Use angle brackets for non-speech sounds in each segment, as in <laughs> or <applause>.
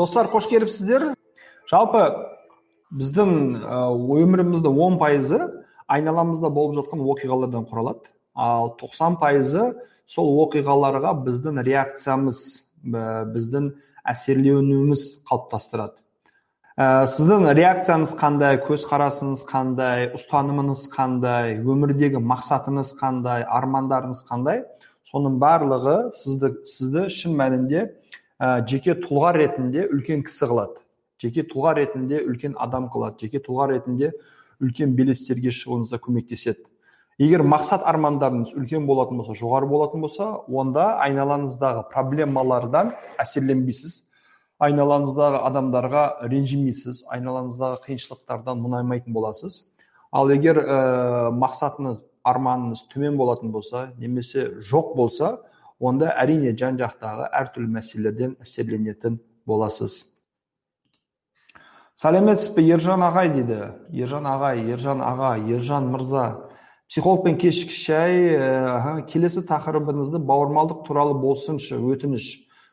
достар қош келіпсіздер. Жалпы біздің өміріміздің он пайызы айналамызда болып жатқан оқиғалардан құралады. Ал 90 пайызы сол оқиғаларға біздің реакциямыз біздің әсерленуіміз қалыптастырады. Ә, сіздің реакцияңыз қандай көзқарасыңыз қандай ұстанымыңыз қандай өмірдегі мақсатыңыз қандай армандарыңыз қандай? Соның барлығы сізді сізді шын мәнінде ә, жеке тұлға ретінде үлкен кісі қылады. Жеке тұлға ретінде үлкен адам қылады. Жеке тұлға ретінде үлкен белестерге шығуыңызда көмектеседі. Егер мақсат армандарыңыз үлкен болатын болса жоғары болатын болса онда айналаңыздағы проблемалардан әсерленбейсіз. Айналаңыздағы адамдарға ренжімейсіз. Айналаңыздағы қиыншылықтардан мұнаймайтын боласыз. Ал егер ә, мақсатыңыз арманыңыз төмен болатын болса немесе жоқ болса онда әрине жан жақтағы әртүрлі мәселелерден әсерленетін боласыз сәлеметсіз бе ержан ағай дейді ержан ағай ержан аға ержан мырза психологпен кешкі шай ә, келесі тақырыбыңызды бауырмалдық туралы болсыншы өтініш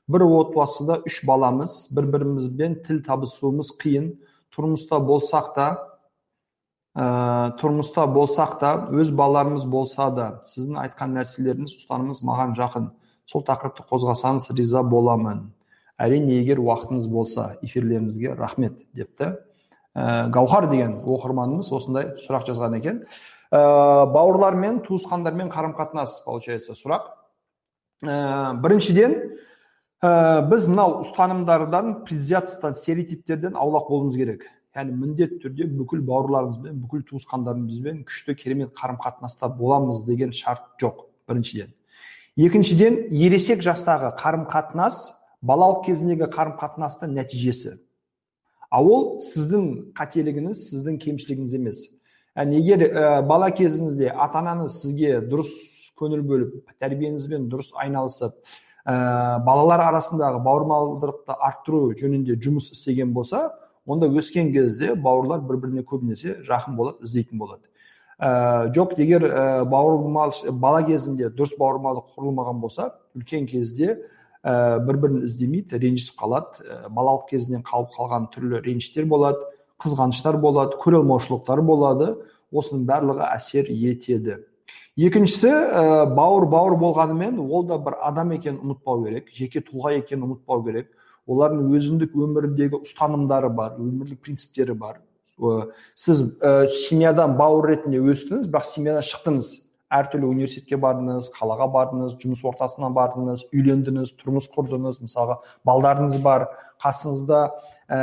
бір отбасыда үш баламыз бір бірімізбен тіл табысуымыз қиын тұрмыста болсақ та ә, тұрмыста болсақ та өз балаларымыз болса да сіздің айтқан нәрселеріңіз ұстанымыңыз маған жақын. Сол тақырыпты қозғасаңыз риза боламын. Әрине егер уақытыңыз болса эфирлеріңізге рахмет депті. Ә, гаухар деген оқырманымыз осындай сұрақ жазған екен. Ә, бауырлармен туысқандармен қарым қатынас получается сұрақ. Ә, біріншіден ә, біз мынау ұстанымдардан предвзятостан стереотиптерден аулақ болуымыз керек. Яғни міндетті түрде бүкіл бауырларымызбен бүкіл туысқандарымызбен күшті керемет қарым қатынаста боламыз деген шарт жоқ біріншіден. Екіншіден ересек жастағы қарым қатынас балалық кезіндегі қарым қатынастың нәтижесі. Ал ол сіздің қателігіңіз сіздің кемшілігіңіз емес. Яғни егер ә, бала кезіңізде ата анаңыз сізге дұрыс көңіл бөліп тәрбиеңізбен дұрыс айналысып ә, балалар арасындағы бауырмалдықты арттыру жөнінде жұмыс істеген болса онда өскен кезде бауырлар бір біріне көбінесе жақын болады іздейтін болады. Ә, жоқ егер ә, бауырмал бала кезінде дұрыс бауырмалдық құрылмаған болса үлкен кезде ә, бір бірін іздемейді ренжісіп қалады. Ә, балалық кезінен қалып қалған түрлі ренішітер болады қызғаныштар болады көре алмаушылықтар болады. Осының барлығы әсер етеді. Екіншісі ә, бауыр бауыр болғанымен ол да бір адам екенін ұмытпау керек жеке тұлға екенін ұмытпау керек. Олардың өзіндік өмірдегі ұстанымдары бар өмірлік принциптері бар. Сіз ә, семьядан бауыр ретінде өстіңіз бірақ семьядан шықтыңыз. Әртүрлі университетке бардыңыз қалаға бардыңыз жұмыс ортасына бардыңыз үйлендіңіз тұрмыс құрдыңыз. Мысалға балдарыңыз бар қасыңызда ә,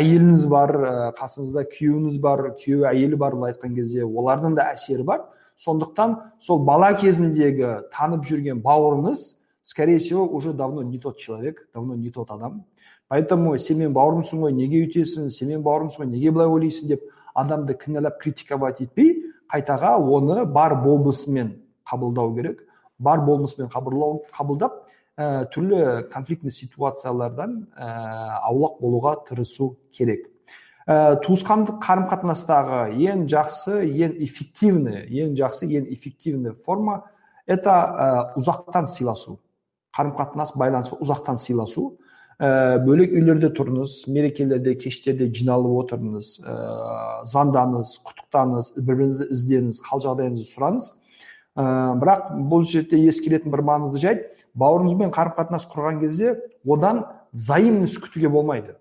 әйеліңіз бар ә, қасыңызда күйеуіңіз бар күйеуі әйелі бар былай айтқан кезде. Олардың да әсері бар. Сондықтан сол бала кезіндегі танып жүрген бауырыңыз скорее всего, уже давно не тот человек, давно не тот адам. Поэтому сен менің бауырымсың ғой неге үйтесің менің бауырымсың ғой неге былай ойлайсың деп адамды кінәлап критиковать етпей қайтаға оны бар болмысымен қабылдау керек. Бар болмысымен қабылдап ә, түрлі конфликтный ситуациялардан ә, аулақ болуға тырысу керек. Ә, туысқандық қарым қатынастағы ең жақсы ең эффективный ең жақсы ең эффективный форма это ә, ұзақтан сыйласу. Қарым қатынас байланыс ұзақтан сыйласу. Ә, бөлек үйлерде тұрыңыз мерекелерде кештерде жиналып отырыңыз ә, звондаңыз құттықтаңыз бір біріңізді іздеңіз хал жағдайыңызды сұраңыз. Ә, бірақ бұл жерде ескеретін бір маңызды жайт бауырыңызбен қарым қатынас құрған кезде одан взаимность күтуге болмайды.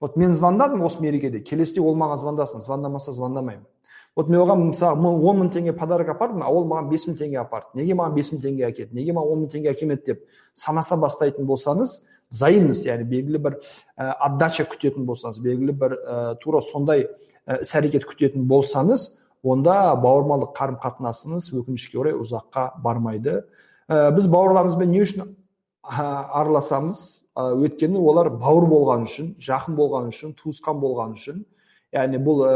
Вот мен звондадым осы мерекеде келесіде ол маған звондасын звондамаса звондамаймын. Вот мен оған мысалы он мың теңге подарок апардым а ол маған бес мың теңге апарды. Неге маған бес мың теңге әкелді? Неге маған он мың теңге әкелмеді деп санаса бастайтын болсаңыз взаимность яғни белгілі бір ә, отдача күтетін болсаңыз белгілі бір ә, тура сондай іс әрекет күтетін болсаңыз онда бауырмалдық қарым қатынасыңыз өкінішке орай ұзаққа бармайды. Ә, біз бауырларымызбен не үшін араласамыз? Ә, өйткені олар бауыр болған үшін жақын болған үшін туысқан болған үшін яғни бұл ә,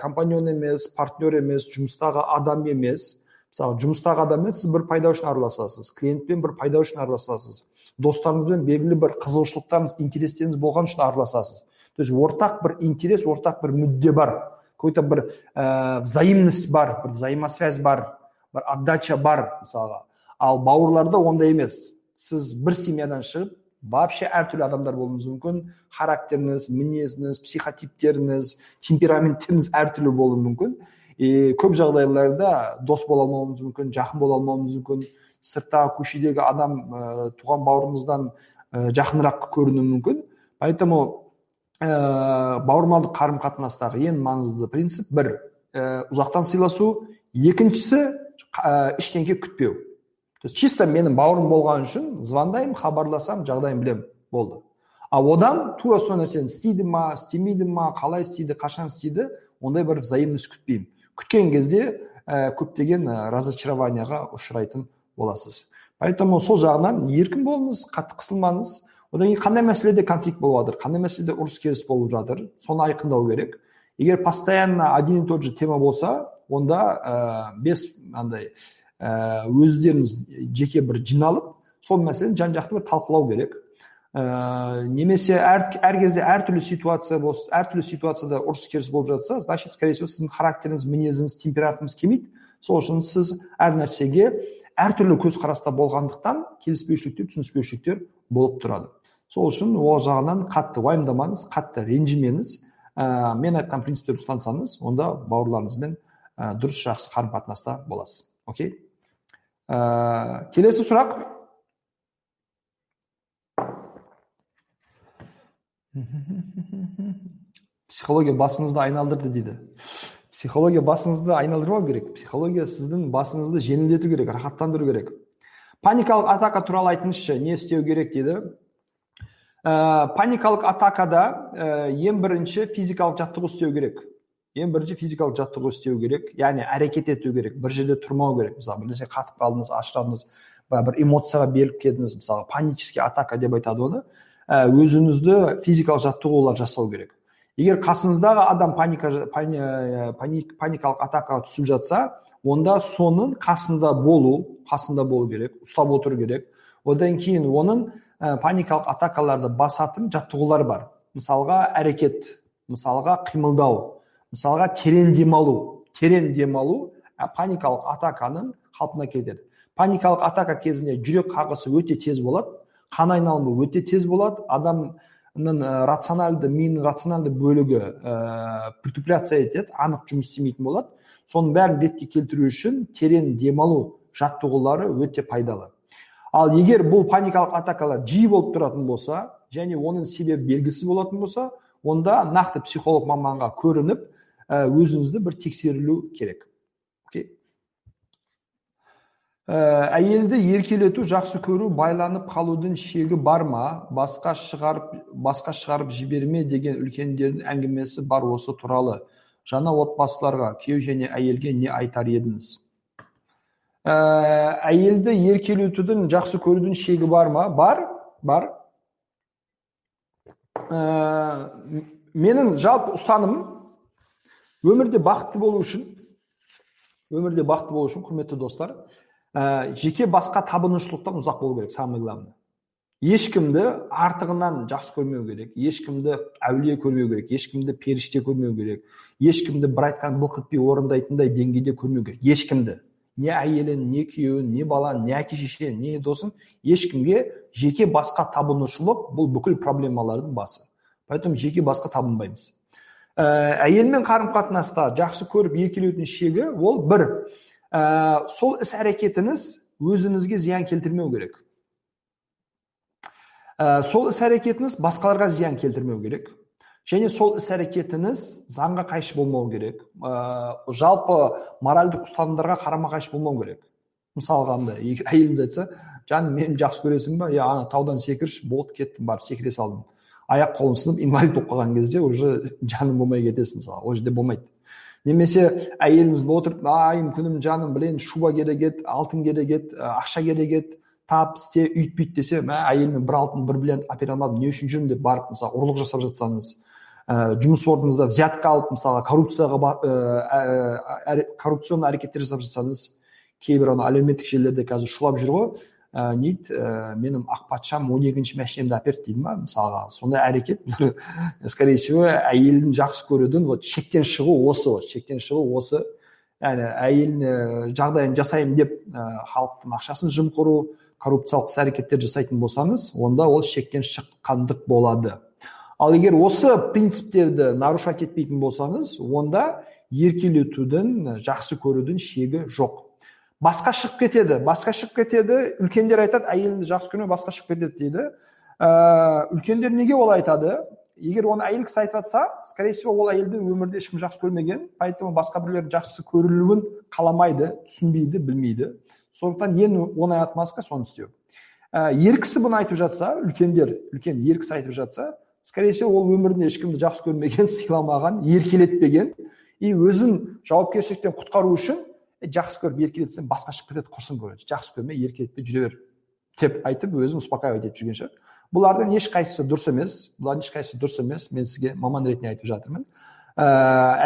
компаньон емес партнер емес жұмыстағы адам емес мысалы жұмыстағы адаммен сіз бір пайда үшін араласасыз клиентпен бір пайда үшін араласасыз достарыңызбен белгілі бір қызығушылықтарыңыз интерестеріңіз болған үшін араласасыз то есть ортақ бір интерес ортақ бір мүдде бар какой то бір ә, взаимность бар бір взаимосвязь бар бір отдача бар мысалға ал бауырларда ондай емес сіз бір семьядан шығып вообще әртүрлі адамдар болуыңыз мүмкін. Характеріңіз мінезіңіз психотиптеріңіз темпераменттеріңіз әртүрлі болуы мүмкін. И көп жағдайларда дос бола алмауыңыз мүмкін жақын бола алмауыңыз мүмкін. Сырттағы көшедегі адам ә, туған бауырыңыздан ә, жақынырақ көрінуі мүмкін. Поэтому ә, бауырмалдық қарым қатынастағы ең маңызды принцип бір ә, ұзақтан сыйласу. Екіншісі ә, ештеңке күтпеу. То есть чисто менің бауырым болған үшін звондаймын хабарласамын жағдайын білемін. Болды. А одан тура сол нәрсені істейді ма істемейді ма қалай істейді қашан істейді ондай бір взаимность күтпеймін. Күткен кезде ә, көптеген ә, разочарованияға ұшырайтын боласыз. Поэтому сол жағынан еркін болыңыз қатты қысылмаңыз. Одан кейін қандай мәселеде конфликт болып жатыр қандай мәселеде ұрыс керіс болып жатыр соны айқындау керек. Егер постоянно один и тот же тема болса онда ә, без андай өздеріңіз жеке бір жиналып сол мәселені жан жақты бір талқылау керек. Ә, немесе әр, әр кезде әртүрлі ситуация болса әртүрлі ситуацияда ұрыс керіс болып жатса значит скорее всего сіздің характеріңіз мінезіңіз температыңыз келмейді сол үшін сіз әр нәрсеге әртүрлі көзқараста болғандықтан келіспеушіліктер түсініспеушіліктер болып тұрады. Сол үшін ол жағынан қатты уайымдамаңыз қатты ренжімеңіз. Ә, мен айтқан принциптерді ұстансаңыз онда бауырларыңызбен ә, дұрыс жақсы қарым қатынаста боласыз. Окей? Ә, келесі сұрақ психология басыңызды айналдырды дейді психология басыңызды айналдырмау керек психология сіздің басыңызды жеңілдету керек рахаттандыру керек паникалық атака туралы айтыңызшы не істеу керек дейді ә, паникалық атакада ә, ең бірінші физикалық жаттығу істеу керек ең бірінші физикалық жаттығу істеу керек яғни әрекет ету керек бір жерде тұрмау керек. Мысалы бір нәрсе қатып қалдыңыз ашырадыңыз бір эмоцияға беріліп кетдіңіз мысалы панический атака деп айтады оны. Ә, өзіңізді физикалық жаттығулар жасау керек. Егер қасыңыздағы адам паника пани, ә, паник, паникалық атакаға түсіп жатса онда соның қасында болу қасында болу керек ұстап отыру керек. Одан кейін оның ә, паникалық атакаларды басатын жаттығулар бар. Мысалға әрекет мысалға қимылдау. Мысалға терең демалу. Терең демалу паникалық атаканың қалпына келтіреді. Паникалық атака кезінде жүрек қағысы өте тез болады қан айналымы өте тез болады адамның рациональды миының рациональды бөлігі ә, притупляция етеді анық жұмыс істемейтін болады. Соның бәрін ретке келтіру үшін терең демалу жаттығулары өте пайдалы. Ал егер бұл паникалық атакалар жиі болып тұратын болса және оның себебі белгісіз болатын болса онда нақты психолог маманға көрініп өзіңізді бір тексерілу керек. Окей? Ә, әйелді еркелету жақсы көру байланып қалудың шегі бар ма? Басқа шығарып басқа шығарып жіберме деген үлкендердің әңгімесі бар осы туралы. Жаңа отбасыларға күйеу және әйелге не айтар едіңіз? Ә, әйелді еркелетудің жақсы көрудің шегі бар ма? Бар бар. Ә, менің жалпы ұстанымым өмірде бақытты болу үшін өмірде бақытты болу үшін құрметті достар ә, жеке басқа табынушылықтан ұзақ болу керек самый главный. Ешкімді артығынан жақсы көрмеу керек ешкімді әулие көрмеу керек ешкімді періште көрмеу керек ешкімді бір айтқан былқ етпей орындайтындай деңгейде көрмеу керек. Ешкімді. Не әйелін не күйеуін не баланы не әке шешені не досын ешкімге жеке басқа табынушылық бұл бүкіл проблемалардың басы. Поэтому жеке басқа табынбаймыз. Ә, әйелмен қарым қатынаста жақсы көріп еркелеудің шегі ол бір. Ә, сол іс әрекетіңіз өзіңізге зиян келтірмеу керек. Ә, сол іс әрекетіңіз басқаларға зиян келтірмеу керек. Және сол іс әрекетіңіз заңға қайшы болмау керек. Ә, жалпы моральдық ұстанымдарға қарама қайшы болмау керек. Мысалға андай әйеліңіз айтса жаным мені жақсы көресің ба иә ана таудан секірші болды кеттім барып секіре салдым аяқ қолым сынып инвалид болып қалған кезде уже жаның болмай кетесің мысалы ол жерде болмайды немесе әйеліңіз отырып айым күнім жаным білейін шуба керек еді алтын керек еді ақша керек еді тап істе үйт десе мә әйеліме бір алтын бір бриллиант әпере алмадым не үшін жүрмін деп барып мысалы ұрлық жасап жатсаңыз ә, жұмыс орныңызда взятка алып мысалы коррупцияға ә, коррупционный әрекеттер жасап жатсаңыз кейбір ана әлеуметтік желілерде қазір шулап жүр ғой ә, дейді ә, менің ақ патшам он екінші машинамды әперді дейді ма? Мысалға сондай әрекет <laughs> скорее всего әйелін жақсы көруден вот шектен шығу осы вот шектен шығу осы. Яғни әйеліне жағдайын жасаймын деп ә, халықтың ақшасын жымқыру коррупциялық іс әрекеттер жасайтын болсаңыз онда ол шектен шыққандық болады. Ал егер осы принциптерді нарушать етпейтін болсаңыз онда еркелетудің жақсы көрудің шегі жоқ. Басқа шығып кетеді басқа шығып кетеді. Үлкендер айтады әйеліңді жақсы көрме басқа шығып кетеді дейді. Ә, үлкендер неге олай айтады? Егер оны әйел кісі айтып жатса скорее всего ол әйелді өмірде ешкім жақсы көрмеген. Поэтому басқа біреулер жақсы көрілуін қаламайды түсінбейді білмейді. Сондықтан ең оңай отмазка соны істеу. Ә, ер кісі бұны айтып жатса үлкендер үлкен ер кісі айтып жатса скорее всего ол өмірінде ешкімді жақсы көрмеген <laughs> сыйламаған еркелетпеген. И өзін жауапкершіліктен құтқару үшін жақсы көріп еркелетсең басқа шығып кетеді құрсын көреді жақсы көрме еркелетпей жүре бер деп айтып өзін успокаивать етіп жүрген шығар бұлардың ешқайсысы дұрыс емес бұлардың ешқайсысы дұрыс емес мен сізге маман ретінде айтып жатырмын ә,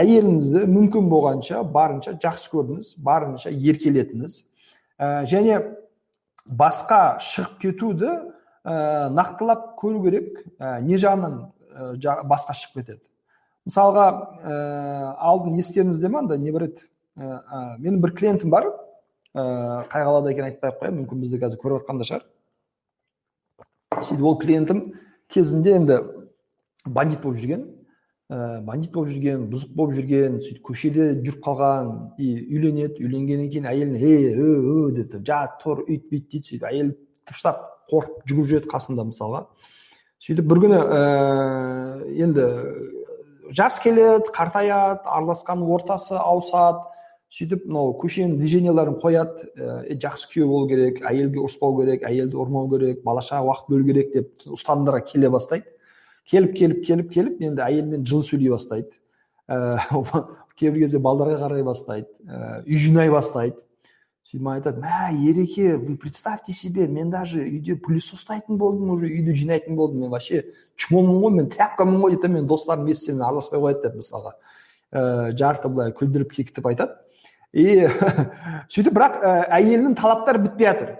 әйеліңізді мүмкін болғанша барынша жақсы көріңіз барынша еркелетіңіз ә, және басқа шығып кетуді ә, нақтылап көру керек ә, не жағынан ә, басқа шығып кетеді мысалға ә, алдын естеріңізде ма анда не бар еді ә, менің бір клиентім бар. Ә, қай қалада екенін айтпай ақ қояйын. Мүмкін бізді қазір көріп жатқан да шығар. Сөйтіп ол клиентім кезінде енді бандит болып жүрген. Ә, бандит болып жүрген бұзық болып жүрген сөйтіп көшеде жүріп қалған и үйленеді. Үйленгеннен кейін әйеліне е ө деп жат тұр үйт бүйт дейді. Сөйтіп әйел тыныштап қорқып жүгіріп жүреді қасында мысалға. Сөйтіп бір күні ә, енді жас келеді қартаяды араласқан ортасы ауысады. Сөйтіп мынау көшенің движенияларын қояды ә, жақсы күйеу болу керек әйелге ұрыспау керек әйелді ұрмау керек бала шаға уақыт бөлу керек деп ұстанымдарға келе бастайды. Келіп келіп келіп келіп енді әйелмен жылы сөйлей бастайды. Ә, <laughs> кейбір кезде балдарға қарай бастайды ә, үй жинай бастайды. Сөйтіп маған айтады мә ереке вы представьте себе мен даже үйде пылесос ұстайтын болдым уже үйді жинайтын болдым. Мен вообще чмомын ғой мен тряпкамын ғой дейді мен достарым естісе араласпай қояды деп мысалға ә, жарты былай күлдіріп кекітіп айтады. И <laughs> сөйтіп бірақ ә, әйелінің талаптары бітпей жатыр.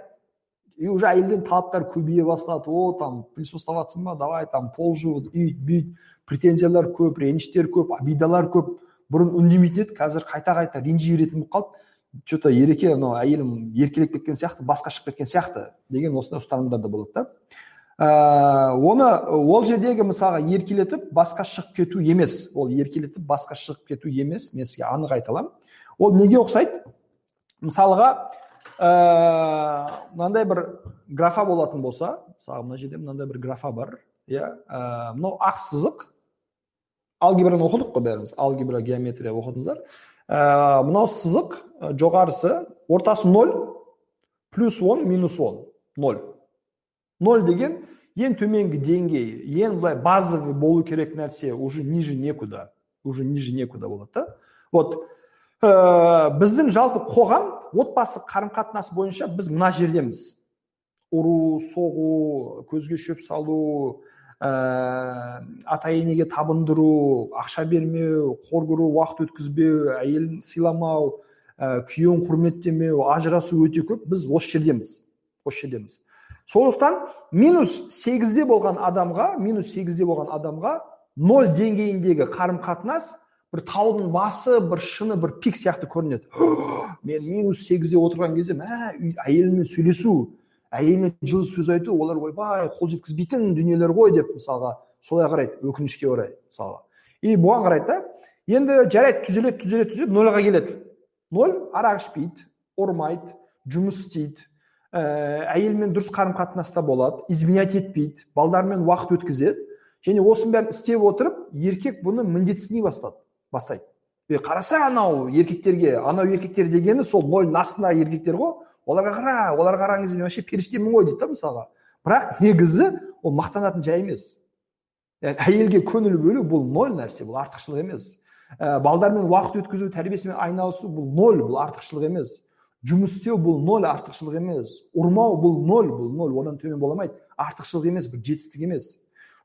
И уже әйелден талаптар көбейе бастады. О там пылесос табатсың ба? Давай там пол жу үйт бүйт претензиялар көп реніштер көп обидалар көп. Бұрын үндемейтін еді қазір қайта қайта ренжи беретін болып қалды. Че то ереке мынау әйелім еркелеп кеткен сияқты басқа шығып кеткен сияқты деген осындай ұстанымдар да болады да. Ә, оны ол жердегі мысалға еркелетіп басқа шығып кету емес. Ол еркелетіп басқа шығып кету емес. Мен сізге анық айта аламын. Ол неге ұқсайды? Мысалға ә, мынандай бір графа болатын болса мысалы мына жерде мынандай бір графа бар иә? Ә, мынау ақ сызық. Алгебраны оқыдық қой бәріміз. Алгебра геометрия оқыдыңыздар. Ә, мынау сызық жоғарысы ортасы ноль плюс он минус он. Ноль. Ноль деген ең төменгі деңгей ең былай базовый болу керек нәрсе уже ниже некуда уже ниже некуда болады да. Вот. Ә, біздің жалпы қоғам отбасы қарым қатынасы бойынша біз мына жердеміз. Ұру соғу көзге шөп салу ә, ата енеге табындыру ақша бермеу қор көру уақыт өткізбеу әйелін сыйламау ә, күйеуін құрметтемеу ажырасу өте көп. Біз осы жердеміз осы жердеміз. Сондықтан минус сегізде болған адамға минус сегізде болған адамға ноль деңгейіндегі қарым қатынас бір таудың басы бір шыны бір пик сияқты көрінеді. <gasps> Мен минус сегізде отырған кезде мә әйеліммен сөйлесу әйеліне жылы сөз айту олар ойбай қол жеткізбейтін дүниелер ғой деп мысалға солай қарайды өкінішке орай мысалға. И бұған қарайды да енді жарайды түзеледі түзеледі түзеледі нольға келеді. Ноль арақ ішпейді ұрмайды жұмыс істейді ә, әйелмен дұрыс қарым қатынаста болады изменять етпейді балдармен уақыт өткізеді. Және осының бәрін істеп отырып еркек бұны міндетсіней бастады бастайды. Е қараса анау еркектерге анау еркектер дегені сол нольдің астындағы еркектер ғой. Оларға қара оларға кезде мен вообще періштемін ғой дейді да мысалға. Бірақ негізі ол мақтанатын жай емес. Яғни әйелге көңіл бөлу бұл ноль нәрсе бұл артықшылық емес. Ә, балдармен уақыт өткізу тәрбиесімен айналысу бұл ноль бұл артықшылық емес. Жұмыс істеу бұл ноль артықшылық емес. Ұрмау бұл ноль бұл ноль одан төмен бола алмайды. Артықшылық емес бір жетістік емес.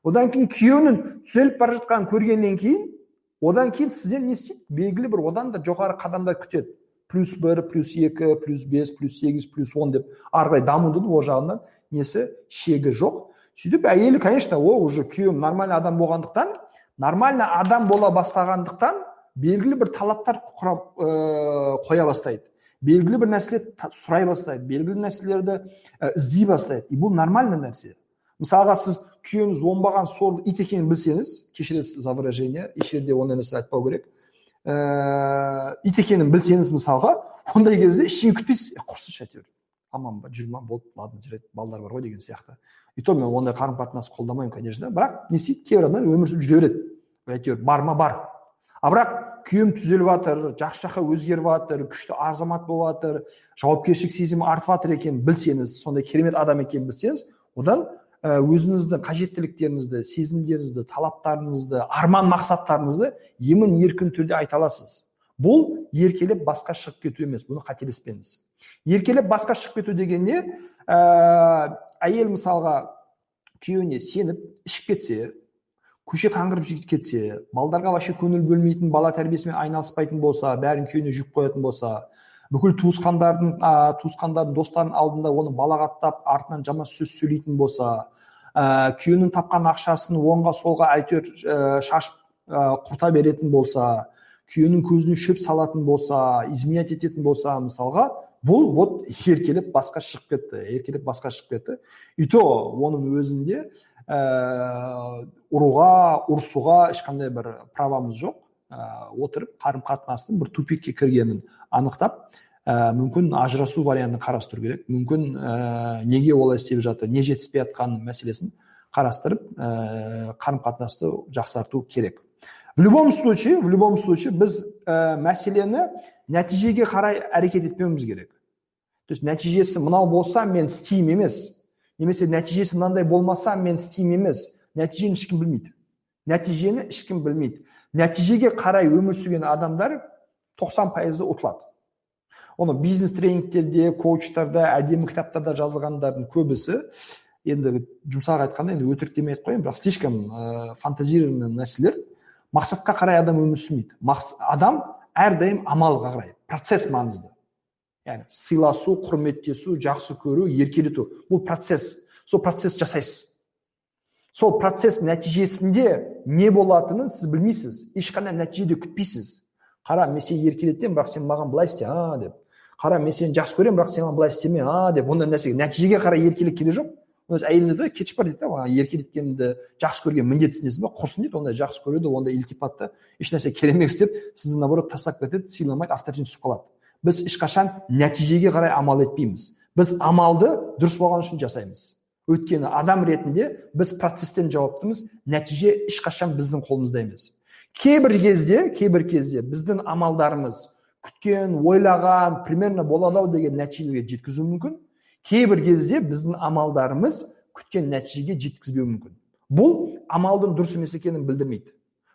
Одан кейін күйеуінің түзеліп бара жатқанын көргеннен кейін одан кейін сізден не істейді? Белгілі бір одан да жоғары қадамдар күтеді. Плюс бір плюс екі плюс бес плюс сегіз плюс он деп ары қарай дамудың ол жағынан несі? Шегі жоқ. Сөйтіп әйелі конечно о уже күйеуім нормальный адам болғандықтан нормальный адам бола бастағандықтан белгілі бір талаптар құрап ә, қоя бастайды. Белгілі бір нәрселерді сұрай бастайды белгілі нәрселерді іздей бастайды. И бұл нормальный нәрсе. Мысалға сіз күйеуіңіз оңбаған сорлы ит екенін білсеңіз кешіресіз за выражение еш жерде ондай нәрсе айтпау керек. Ә, ит екенін білсеңіз мысалға ондай кезде ештеңе күтпейсіз. Құрсыншы әйтеуір аман ба жүр ма болды ладно жарайды балдар бар ғой деген сияқты. И то мен ондай қарым қатынас қолдамаймын конечно бірақ не істейді? Кейбір адамдар өмір сүріп жүре береді. Әйтеуір бар ма бар. А бірақ күйеуім түзеліп жатыр жақсы жаққа өзгеріп жатыр күшті азамат болып жатыр жауапкершілік сезімі артып жатыр екенін білсеңіз сондай керемет адам екенін білсеңіз одан өзіңіздің қажеттіліктеріңізді сезімдеріңізді талаптарыңызды арман мақсаттарыңызды емін еркін түрде айта аласыз. Бұл еркелеп басқа шығып кету емес бұны қателеспеңіз. Еркелеп басқа шығып кету деген не ә, әйел мысалға күйеуіне сеніп ішіп кетсе көше қаңғырып кетсе балдарға вообще көңіл бөлмейтін бала тәрбиесімен айналыспайтын болса бәрін күйеуіне жүк қоятын болса бүкіл туысқандардың ә, туысқандардың достардың алдында оны балағаттап артынан жаман сөз сөйлейтін болса ә, күйеуінің тапқан ақшасын оңға солға әйтеуір ә, шашып ә, құрта беретін болса күйеуінің көзіне шөп салатын болса изменять ететін болса мысалға бұл вот еркелеп басқа шығып кетті еркелеп басқа шығып кетті. И то оның өзінде ә, ұруға ұрсуға ешқандай бір правамыз жоқ. Ә, отырып қарым қатынастың бір тупикке кіргенін анықтап ә, мүмкін ажырасу вариантын қарастыру керек. Мүмкін ә, неге олай істеп жатыр не жетіспей жатқан мәселесін қарастырып ә, қарым қатынасты жақсарту керек. В любом случае в любом случае біз ә, мәселені нәтижеге қарай әрекет етпеуіміз керек. То есть нәтижесі мынау болса мен істеймін емес. Немесе нәтижесі мынандай болмаса мен істеймін емес. Нәтижені ешкім білмейді. Нәтижені ешкім білмейді. Нәтижеге қарай өмір сүрген адамдар 90 пайызы ұтылады. Оны бизнес тренингтерде коучтарда әдемі кітаптарда жазылғандардың көбісі енді жұмсақ айтқанда енді өтірік демей ақ қояйын бірақ слишком ә, фантазированный нәрселер. Мақсатқа қарай адам өмір сүрмейді. Адам әрдайым амалға қарай процесс маңызды. Яғни сыйласу құрметтесу жақсы көру еркелету. Бұл процесс. Сол процесс жасайсыз. Сол процесс нәтижесінде не болатынын сіз білмейсіз. Ешқандай нәтиже де күтпейсіз. Қара мен сені еркелетемін бірақ сен маған былай істе а деп. Қара мен сені жақсы көремін бірақ сен маған былай істеме а деп. Ондай нәрсеге. Нәтижеге қарай еркелік керек жоқ. Өзі әйеліңіз айтады кетші бар дейді да маған еркелеткенді жақсы көрген міндетсінесіз ба құрсын дейді. Ондай жақсы көреді ондай ілтипатты ешнәрсе керемет істеп сізді наоборот тастап кетеді сыйламайды авторитет түсіп қалады. Біз ешқашан нәтижеге қарай амал етпейміз біз амалды дұрыс болған үшін жасаймыз өйткені адам ретінде біз процесстен жауаптымыз нәтиже ешқашан біздің қолымызда емес кейбір кезде кейбір кезде біздің амалдарымыз күткен ойлаған примерно болады ау деген нәтижелерге жеткізуі мүмкін кейбір кезде біздің амалдарымыз күткен нәтижеге жеткізбеуі мүмкін бұл амалдың дұрыс емес екенін білдірмейді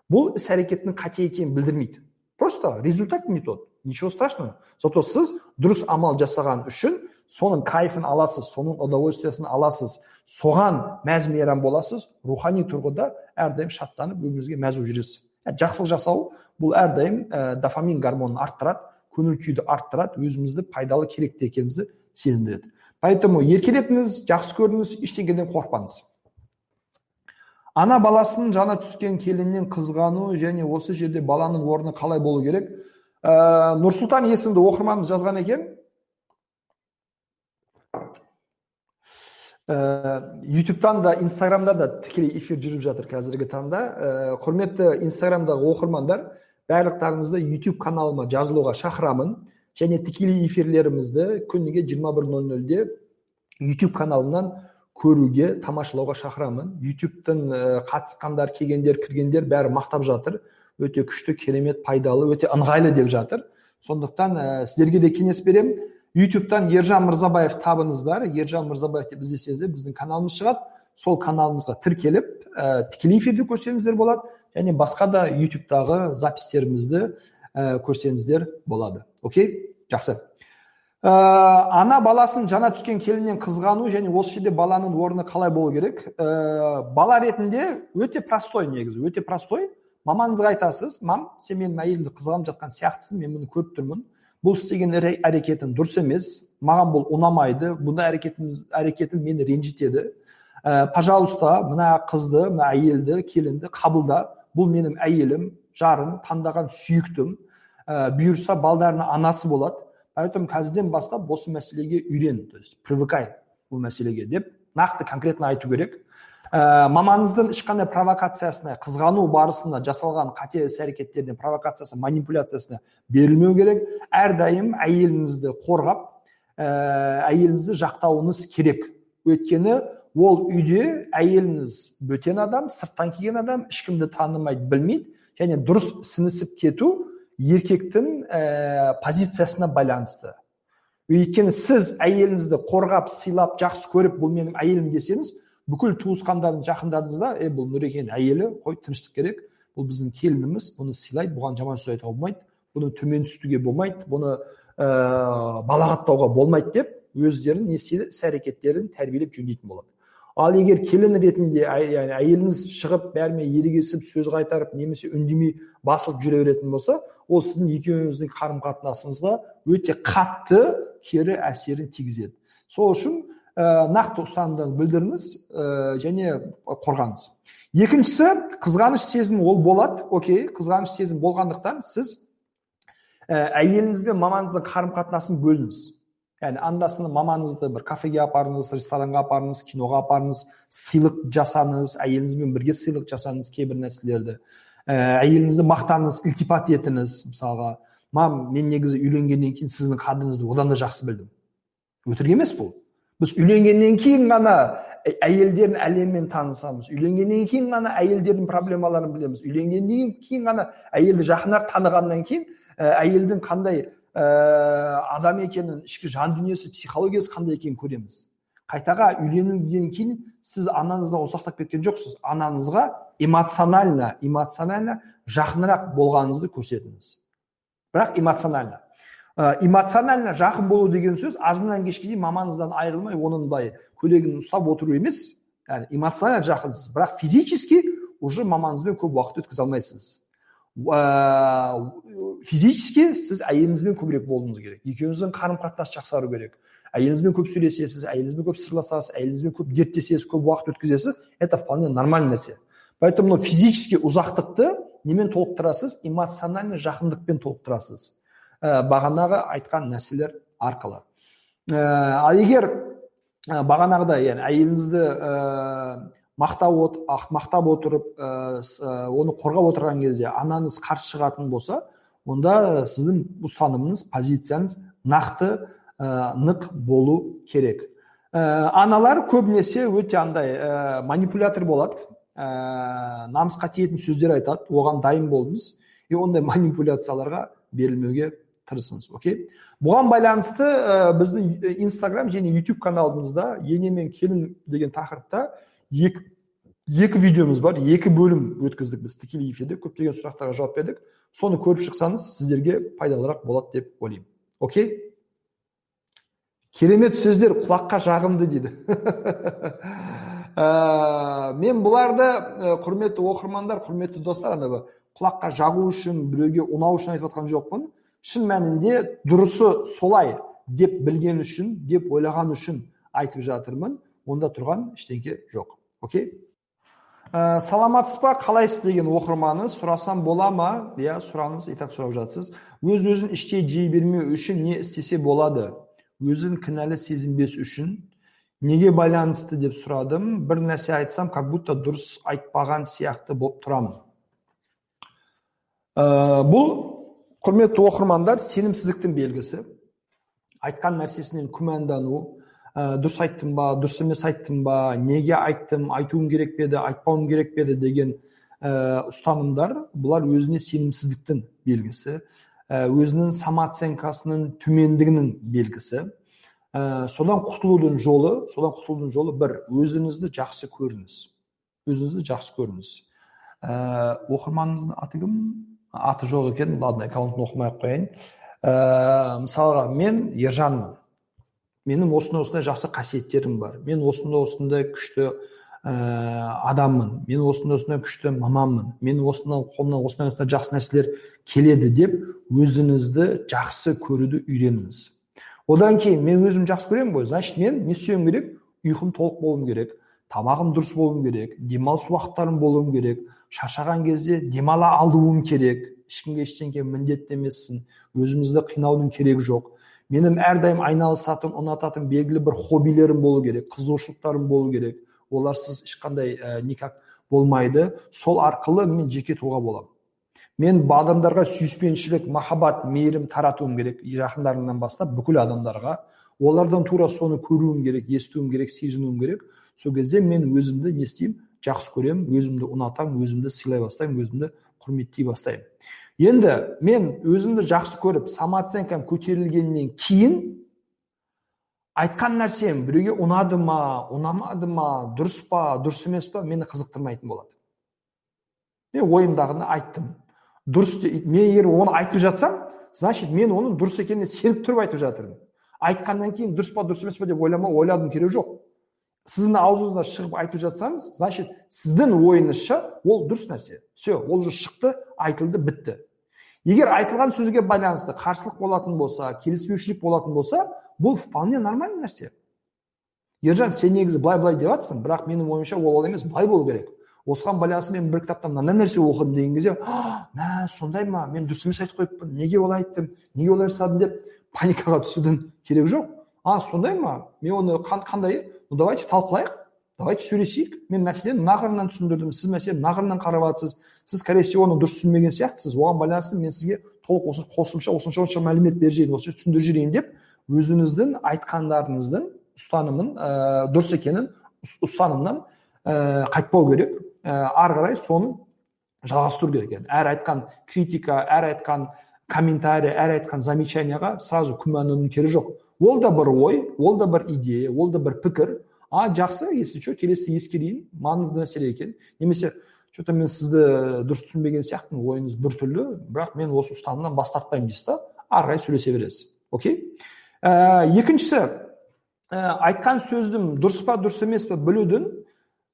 бұл іс әрекеттің қате екенін білдірмейді просто результат не тот ничего страшного. Зато сіз дұрыс амал жасаған үшін соның кайфын аласыз соның удовольствиесін аласыз соған мәз мейрам боласыз рухани тұрғыда әрдайым шаттанып өміріңізге мәз болып жүресіз. Ә, жақсылық жасау бұл әрдайым ә, дофамин гормонын арттырады көңіл күйді арттырады өзімізді пайдалы керекті екенімізді сезіндіреді. Поэтому еркелетіңіз жақсы көріңіз ештеңеден қорықпаңыз. Ана баласын жана түскен келіннен қызғану және осы жерде баланың орны қалай болу керек? Ә, нұрсұлтан есімді оқырманымыз жазған екен. Ютубтан да инстаграмда да тікелей эфир жүріп жатыр қазіргі таңда. Ә, құрметті инстаграмдағы оқырмандар барлықтарыңызды ютуб каналыма жазылуға шақырамын. Және тікелей эфирлерімізді күніге 21.00-де ютуб каналынан көруге тамашалауға шақырамын. Ютубтың қатысқандар келгендер кіргендер бәрі мақтап жатыр. Өте күшті керемет пайдалы өте ыңғайлы деп жатыр. Сондықтан ә, сіздерге де кеңес беремін. Ютубтан ержан мырзабаев табыңыздар. Ержан мырзабаев деп іздесеңіздер біздің каналымыз шығады. Сол каналымызға тіркеліп ә, тікелей эфирді көрсеңіздер болады. Және басқа да ютубтағы запистерімізді ә, көрсеңіздер болады. Окей? Жақсы. Ә, ана баласын жана түскен келіннен қызғану және осы жерде баланың орны қалай болу керек? Ә, бала ретінде өте простой негізі өте простой. Мамаңызға айтасыз мам сен менің әйелімді қызғанып жатқан сияқтысың мен бұны көріп тұрмын бұл істеген әрекетің дұрыс емес. Маған бұл ұнамайды. Бұндай әрекетіңіз әрекетің мені ренжітеді. Ә, пожалуйста мына қызды мына әйелді келінді қабылда. Бұл менің әйелім жарым таңдаған сүйіктім. Ә, бұйырса балдарының анасы болады. Поэтому қазірден бастап осы мәселеге үйрен то есть привыкай бұл мәселеге деп нақты конкретно айту керек. Ә, мамаңыздың ешқандай провокациясына қызғану барысында жасалған қате іс әрекеттеріне провокациясы манипуляциясына берілмеу керек. Әрдайым әйеліңізді қорғап ә, әйеліңізді жақтауыңыз керек. Өйткені ол үйде әйеліңіз бөтен адам сырттан келген адам ешкімді танымайды білмейді және дұрыс сіңісіп кету еркектің ә, позициясына байланысты. Өйткені сіз әйеліңізді қорғап сыйлап жақсы көріп бұл менің әйелім десеңіз бүкіл туысқандарың жақындарыңыз да е бұл нұрекеңнің әйелі қой тыныштық керек бұл біздің келініміз бұны сыйлайды бұған жаман сөз айтуға болмайды бұны төмен түсітуге болмайды бұны ә, балағаттауға болмайды деп өздерінің не істейді іс әрекеттерін тәрбиелеп жөндейтін болады. Ал егер келін ретінде яғни әйеліңіз шығып бәрімен ерегесіп сөз қайтарып немесе үндемей басылып жүре беретін болса ол сіздің екеуіңіздің қарым қатынасыңызға өте қатты кері әсерін тигізеді. Сол үшін ә, нақты ұстанымдарды білдіріңіз ә, және қорғаңыз. Екіншісі қызғаныш сезімі ол болады окей қызғаныш сезімі болғандықтан сіз ә, әйеліңіз бен мамаңыздың қарым қатынасын бөліңіз. Яғни анда санда мамаңызды бір кафеге апарыңыз ресторанға апарыңыз киноға апарыңыз сыйлық жасаңыз әйеліңізбен бірге сыйлық жасаңыз кейбір нәрселерді. Ә, әйеліңізді мақтаңыз ілтипат етіңіз мысалға. Мам мен негізі үйленгеннен кейін сіздің қадіріңізді одан да жақсы білдім өтірік емес бұл. Біз үйленгеннен кейін ғана әйелдердің әлеммен танысамыз үйленгеннен кейін ғана әйелдердің проблемаларын білеміз үйленгеннен кейін ғана әйелді жақынырақ танығаннан кейін әйелдің қандай ә, адам екенін ішкі жан дүниесі психологиясы қандай екенін көреміз қайтаға үйленгеннен кейін сіз анаңыздан ұсақтап кеткен жоқсыз анаңызға эмоционально эмоционально жақынырақ болғаныңызды көрсетіңіз бірақ эмоционально эмоционально жақын болу деген сөз азаннан кешке дейін мамаңыздан айырылмай оның былай көйлегін ұстап отыру емес. Яғни эмоционально жақынсыз бірақ физически уже мамаңызбен көп уақыт өткізе алмайсыз. Ә, физически сіз әйеліңізбен көбірек болуыңыз керек. Екеуіңіздің қарым қатынас жақсару керек. Әйеліңізбен көп сөйлесесіз әйеліңізбен көп сырласасыз әйеліңізбен көп дерттесесіз көп уақыт өткізесіз это вполне нормальный нәрсе. Поэтому мынау физически ұзақтықты немен толықтырасыз? Эмоциональный жақындықпен толықтырасыз. Ә, бағанағы айтқан нәрселер арқылы. Ә, ал егер ә, бағанағыдай яғни әйеліңізді мақтап, мақтап отырып оны қорғап отырған кезде анаңыз қарсы шығатын болса онда сіздің ұстанымыңыз позицияңыз нақты нық болу керек. Ә, аналар көбінесе өте андай ә, манипулятор болады. Ә, намысқа тиетін сөздер айтады. Оған дайын болыңыз. И ондай манипуляцияларға берілмеуге тырысыңыз окей? Бұған байланысты ә, біздің инстаграм және ютуб каналымызда ене мен келін деген тақырыпта екі, екі видеомыз бар екі бөлім өткіздік біз. Тікелей эфирде көптеген сұрақтарға жауап бердік. Соны көріп шықсаңыз сіздерге пайдалырақ болады деп ойлаймын. Окей? Керемет сөздер құлаққа жағымды дейді. Ә, <laughs> мен бұларды ә, құрметті оқырмандар құрметті достар ана құлаққа жағу үшін біреуге ұнау үшін айтып жатқан жоқпын. Шын мәнінде дұрысы солай деп білген үшін деп ойлаған үшін айтып жатырмын. Онда тұрған ештеңке жоқ. Окей? Ә, саламатсыз ба қалайсыз деген оқырманы сұрасам бола ма? Иә сұраңыз и так сұрап жатсыз. Өз өзін іштей жей бермеу үшін не істесе болады? Өзін кінәлі сезінбес үшін неге байланысты деп сұрадым. Бір нәрсе айтсам как будто дұрыс айтпаған сияқты болып тұрамын ә, бұл құрметті оқырмандар сенімсіздіктің белгісі. Айтқан нәрсесінен күмәндану. Ә, дұрыс айттым ба дұрыс емес айттым ба неге айттым айтуым керек пе еді айтпауым керек пе еді деген ә, ұстанымдар бұлар өзіне сенімсіздіктің белгісі. Ә, өзінің самооценкасының төмендігінің белгісі. Ә, содан құтылудың жолы содан құтылудың жолы бір өзіңізді жақсы көріңіз. Өзіңізді жақсы көріңіз. Ә, оқырманыңыздың аты кім? Аты жоқ екен ладно аккаунтын оқымай ақ қояйын. Ә, мысалға мен ержанмын. Менің осындай осындай жақсы қасиеттерім бар. Мен осындай осындай күшті ә, адаммын. Мен осындай осындай күшті маманмын мен осындай қолымнан осындай осындай жақсы нәрселер келеді деп өзіңізді жақсы көруді үйреніңіз. Одан кейін мен өзім жақсы көремін ғой. Значит мен не істеуім керек? Ұйқым толық болуым керек. Тамағым дұрыс болуым керек демалыс уақыттарым болуым керек шаршаған кезде демала алуым керек. Ешкімге ештеңе міндетті емессің өзімізді қинаудың керегі жоқ. Менің әрдайым айналысатын ұнататын белгілі бір хоббилерім болу керек қызығушылықтарым болу керек. Оларсыз ешқандай ә, никак болмайды. Сол арқылы мен жеке тұлға боламын мен адамдарға сүйіспеншілік махаббат мейірім таратуым керек. Жақындарымнан бастап бүкіл адамдарға. Олардан тура соны көруім керек естуім керек сезінуім керек. Сол кезде мен өзімді не істеймін? Жақсы көремін өзімді ұнатамын өзімді сыйлай бастаймын өзімді құрметтей бастаймын. Енді мен өзімді жақсы көріп самооценкам көтерілгеннен кейін айтқан нәрсем біреуге ұнады ма ұнамады ма дұрыс па дұрыс емес па мені қызықтырмайтын болады. Мен ойымдағыны айттым. Дұрыс мен егер оны айтып жатсам значит мен оның дұрыс екеніне сеніп тұрып айтып жатырмын. Айтқаннан кейін дұрыс па дұрыс емес па деп ойлама ойладым керегі жоқ. Сіздің аузыңыздан шығып айтып жатсаңыз значит сіздің ойыңызша ол дұрыс нәрсе. Все ол уже шықты айтылды бітті. Егер айтылған сөзге байланысты қарсылық болатын болса келіспеушілік болатын болса бұл вполне нормальный нәрсе. Ержан сен негізі былай былай деп жатрсың бірақ менің ойымша ол олай емес былай болу керек. Осыған байланысты мен бір кітаптан мынандай нәрсе оқыдым деген кезде мә сондай ма? Мен дұрыс емес айтып қойыппын. Неге олай айттым? Неге олай жасадым? деп паникаға түсудің керегі жоқ. А сондай ма? Мен оны қандай ну давайте талқылайық. Давайте сөйлесейік. Мен мәселені мына қырынан түсіндірдім. Сіз мәселені мына қырынан қарап жатсыз сіз скорее всего оны дұрыс түсінбеген сияқтысыз. Оған байланысты мен сізге толық осы қосымша осынша осынша мәлімет беріп жіберейін осынша түсіндіріп жіберейін деп өзіңіздің айтқандарыңыздың ұстанымын ә, дұрыс екенін ұстанымнан ә, қайтпау керек. Ә, ары қарай соны жалғастыру керек яғни әр айтқан критика әр айтқан комментарий әр айтқан замечанияға сразу күмәнданудың керегі жоқ. Ол да бір ой ол да бір идея ол да бір пікір. А жақсы если что келесі ескерейін маңызды мәселе екен. Немесе че то мен сізді дұрыс түсінбеген сияқтымын ойыңыз біртүрлі бірақ мен осы ұстанымнан бас тартпаймын дейсіз да ары қарай сөйлесе бересіз. Окей? Ә, екіншісі ә, айтқан сөздің дұрыс па дұрыс емес па білудің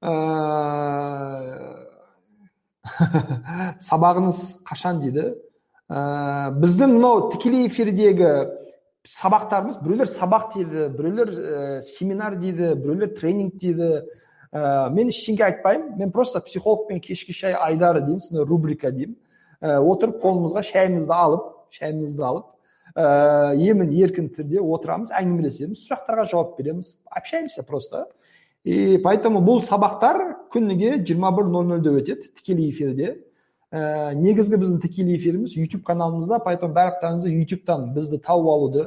ә, <laughs> сабағыңыз қашан дейді? Ә, біздің мынау тікелей эфирдегі сабақтарымыз біреулер сабақ дейді біреулер ә, семинар дейді біреулер тренинг дейді. Ә, мен ештеңе айтпаймын. Мен просто психологпен кешкі шай айдары деймін сондай рубрика деймін. Ә, отырып қолымызға шайымызды алып шайымызды алып ә, емін еркін түрде отырамыз әңгімелесеміз сұрақтарға жауап береміз общаемся просто. И поэтому бұл сабақтар күніге 21.00-де өтеді тікелей эфирде. Ә, негізгі біздің тікелей эфиріміз YouTube каналымызда поэтому барлықтарыңызды ютубтан бізді тауып алуды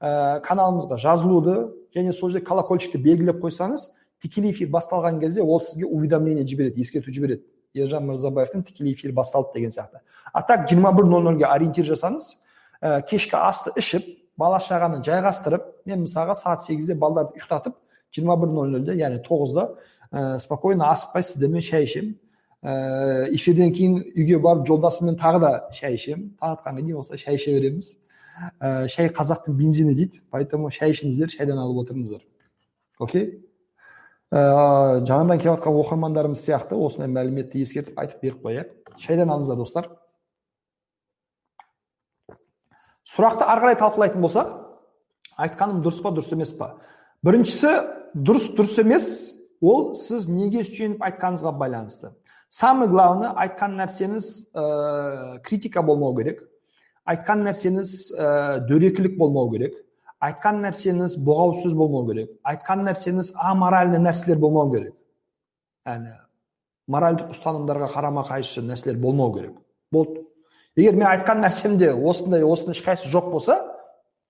ә, каналымызға жазылуды және сол жерде колокольчикті белгілеп қойсаңыз тікелей эфир басталған кезде ол сізге уведомление жібереді ескерту жібереді. Ержан мырзабаевтың тікелей эфирі басталды деген сияқты. А так жиырма бір нөл нөлге ориентир жасаңыз ә, кешкі асты ішіп бала шағаны жайғастырып мен мысалға сағат сегізде балдарды ұйықтатып жиырма бір нөл нөлде яғни тоғызда ә, спокойно асықпай сіздермен шай ішемін. Ә, эфирден кейін үйге барып жолдасыммен тағы да шай ішемін таң атқанға дейін осылай шай іше береміз шай қазақтың бензині дейді поэтому шай ішіңіздер шайдан алып отырыңыздар окей ә, жаңадан келіп жатқан оқырмандарымыз сияқты осындай мәліметті ескертіп айтып беріп қояйық шайдан алыңыздар достар сұрақты ары қарай талқылайтын болсақ айтқаным дұрыс па дұрыс емес па біріншісі дұрыс дұрыс емес ол сіз неге сүйеніп айтқаныңызға байланысты самый главный айтқан нәрсеңіз ә, критика болмау керек. Айтқан нәрсеңіз ә, дөрекілік болмау керек. Айтқан нәрсеңіз боғау сөз болмау керек. Айтқан нәрсеңіз аморальный нәрселер болмау керек. Яғни моральдық ұстанымдарға қарама қайшы нәрселер болмау керек. Болды. Егер мен айтқан нәрсемде осындай осының ешқайсысы жоқ болса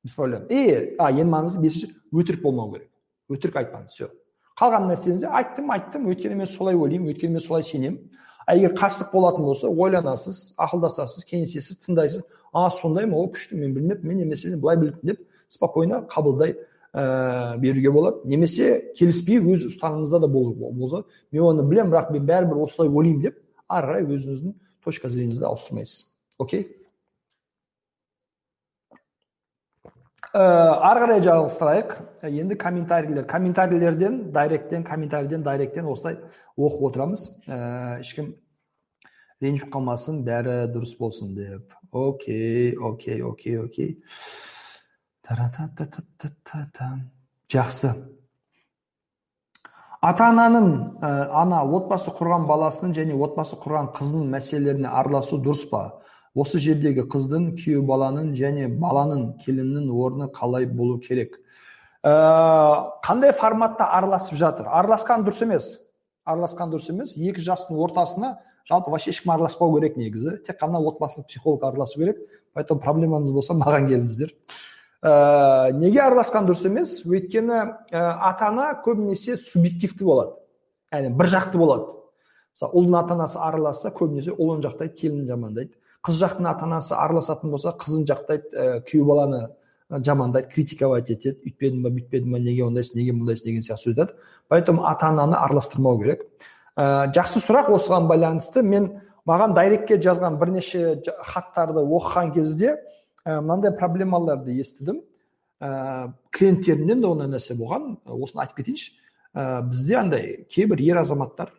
без проблем. И а ең маңызды бесінші өтірік болмау керек. Өтірік айтпаңыз все қалған нәрсеңізде айттым айттым өйткені мен солай ойлаймын өйткені мен солай сенемін. А егер қарсылық болатын болса ойланасыз ақылдасасыз кеңесесіз тыңдайсыз. А сондай ма ол күшті мен білмеппін мен немесе былай біліппін деп спокойно қабылдай ә, беруге болады. Немесе келіспей өз ұстанымыңызда да болса мен оны білемін бірақ мен бәрібір осылай ойлаймын деп ары қарай өзіңіздің точка зрениеңізді ауыстырмайсыз. Окей? Ары қарай жалғастырайық енді комментарийлер. Комментарийлерден дайректтен комментарийден дайректтен осылай оқып отырамыз. Ә, ешкім ренжіп қалмасын бәрі дұрыс болсын деп. Окей окей окей окей. Жақсы. Ата ананың ә, ана отбасы құрған баласының және отбасы құрған қызының мәселелеріне араласу дұрыс па? Осы жердегі қыздың күйеу баланың және баланың келіннің орны қалай болу керек? Ә, қандай форматта араласып жатыр? Араласқан дұрыс емес. Араласқан дұрыс емес. Екі жастың ортасына жалпы вообще ешкім араласпау керек негізі. Тек қана отбасылық психолог араласу керек. Поэтому проблемаңыз болса маған келіңіздер ә, неге араласқан дұрыс емес? Өйткені ә, ата ана көбінесе субъективті болады. Яғни бір жақты болады. Мысалы ұлдың ата анасы араласса көбінесе ұлын жақтайды келінін жамандайды. Қыз жақтың ата анасы араласатын болса қызын жақтайды ә, күйеу баланы жамандайды критиковать етеді. Үйтпедің ба бүйтпедің ба неге ондайсың неге мұндайсың деген сияқты сөз айтады поэтому ата ананы араластырмау керек. Ә, жақсы сұрақ осыған байланысты. Мен маған дайректке жазған бірнеше хаттарды оқыған кезде ә, мынандай проблемаларды естідім. Ә, клиенттерімнен де ондай нәрсе болған. Осыны айтып кетейінші. Ә, бізде андай кейбір ер азаматтар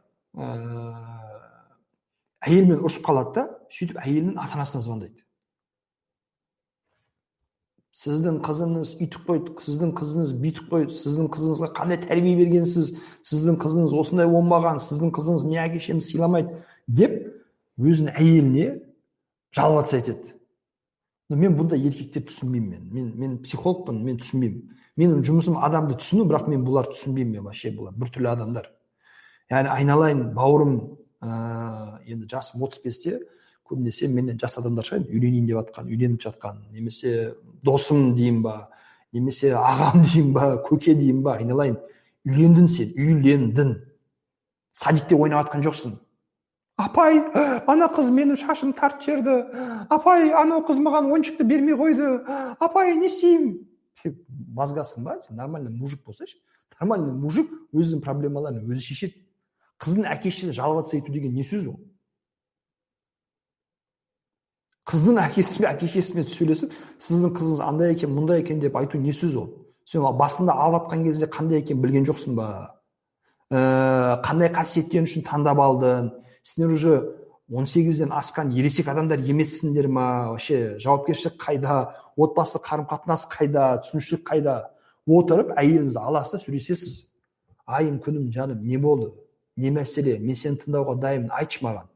әйелімен ұрысып қалады да сөйтіп әйелінің ата анасына звондайды. Сіздің қызыңыз үйтіп қойды сіздің қызыңыз бүйтіп қойды сіздің қызыңызға қандай тәрбие бергенсіз сіздің қызыңыз осындай болмаған сіздің қызыңыз не әке шешеміз сыйламайды деп өзінің әйеліне жаловаться етеді но мен бұндай еркектерді түсінбеймін мен. Мен мен психологпын мен түсінбеймін. Менің жұмысым адамды түсіну бірақ мен бұларды түсінбеймін мен вообще бұлар біртүрлі адамдар. Яғни айналайын бауырым ә, енді жасым отыз бесте көбінесе менен жас адамдар шығар үйленейін деп жатқан үйленіп жатқан немесе досым дейін ба немесе ағам дейін ба көке дейін ба айналайын. Үйлендің сен үйлендің садикте ойнап жатқан жоқсың. Апай ана қыз менің шашымды тартып жіберді апай анау қыз маған ойыншықты бермей қойды. Апай не істеймін? Мозгасың ба? Сен нормальный мужик болсайшы. Нормальный мужик өзінің проблемаларын өзі шешеді. Қыздың әке шешесіне жаловаться ету деген не сөз ол? Қыздың әкесімен әке шешесімен сөйлесіп сіздің қызыңыз андай екен мұндай екен деп айту не сөз ол? Сен басында алып жатқан кезде қандай екенін білген жоқсың ба? Ә, қандай қасиеттен үшін таңдап алдың? Сендер уже он сегізден асқан ересек адамдар емессіңдер ма? Вообще жауапкершілік қайда? Отбасы қарым қатынас қайда? Түсінушілік қайда? Отырып әйеліңізді аласыз да сөйлесесіз. Айым күнім жаным не болды? Не мәселе? Мен сені тыңдауға дайынмын айтшы маған.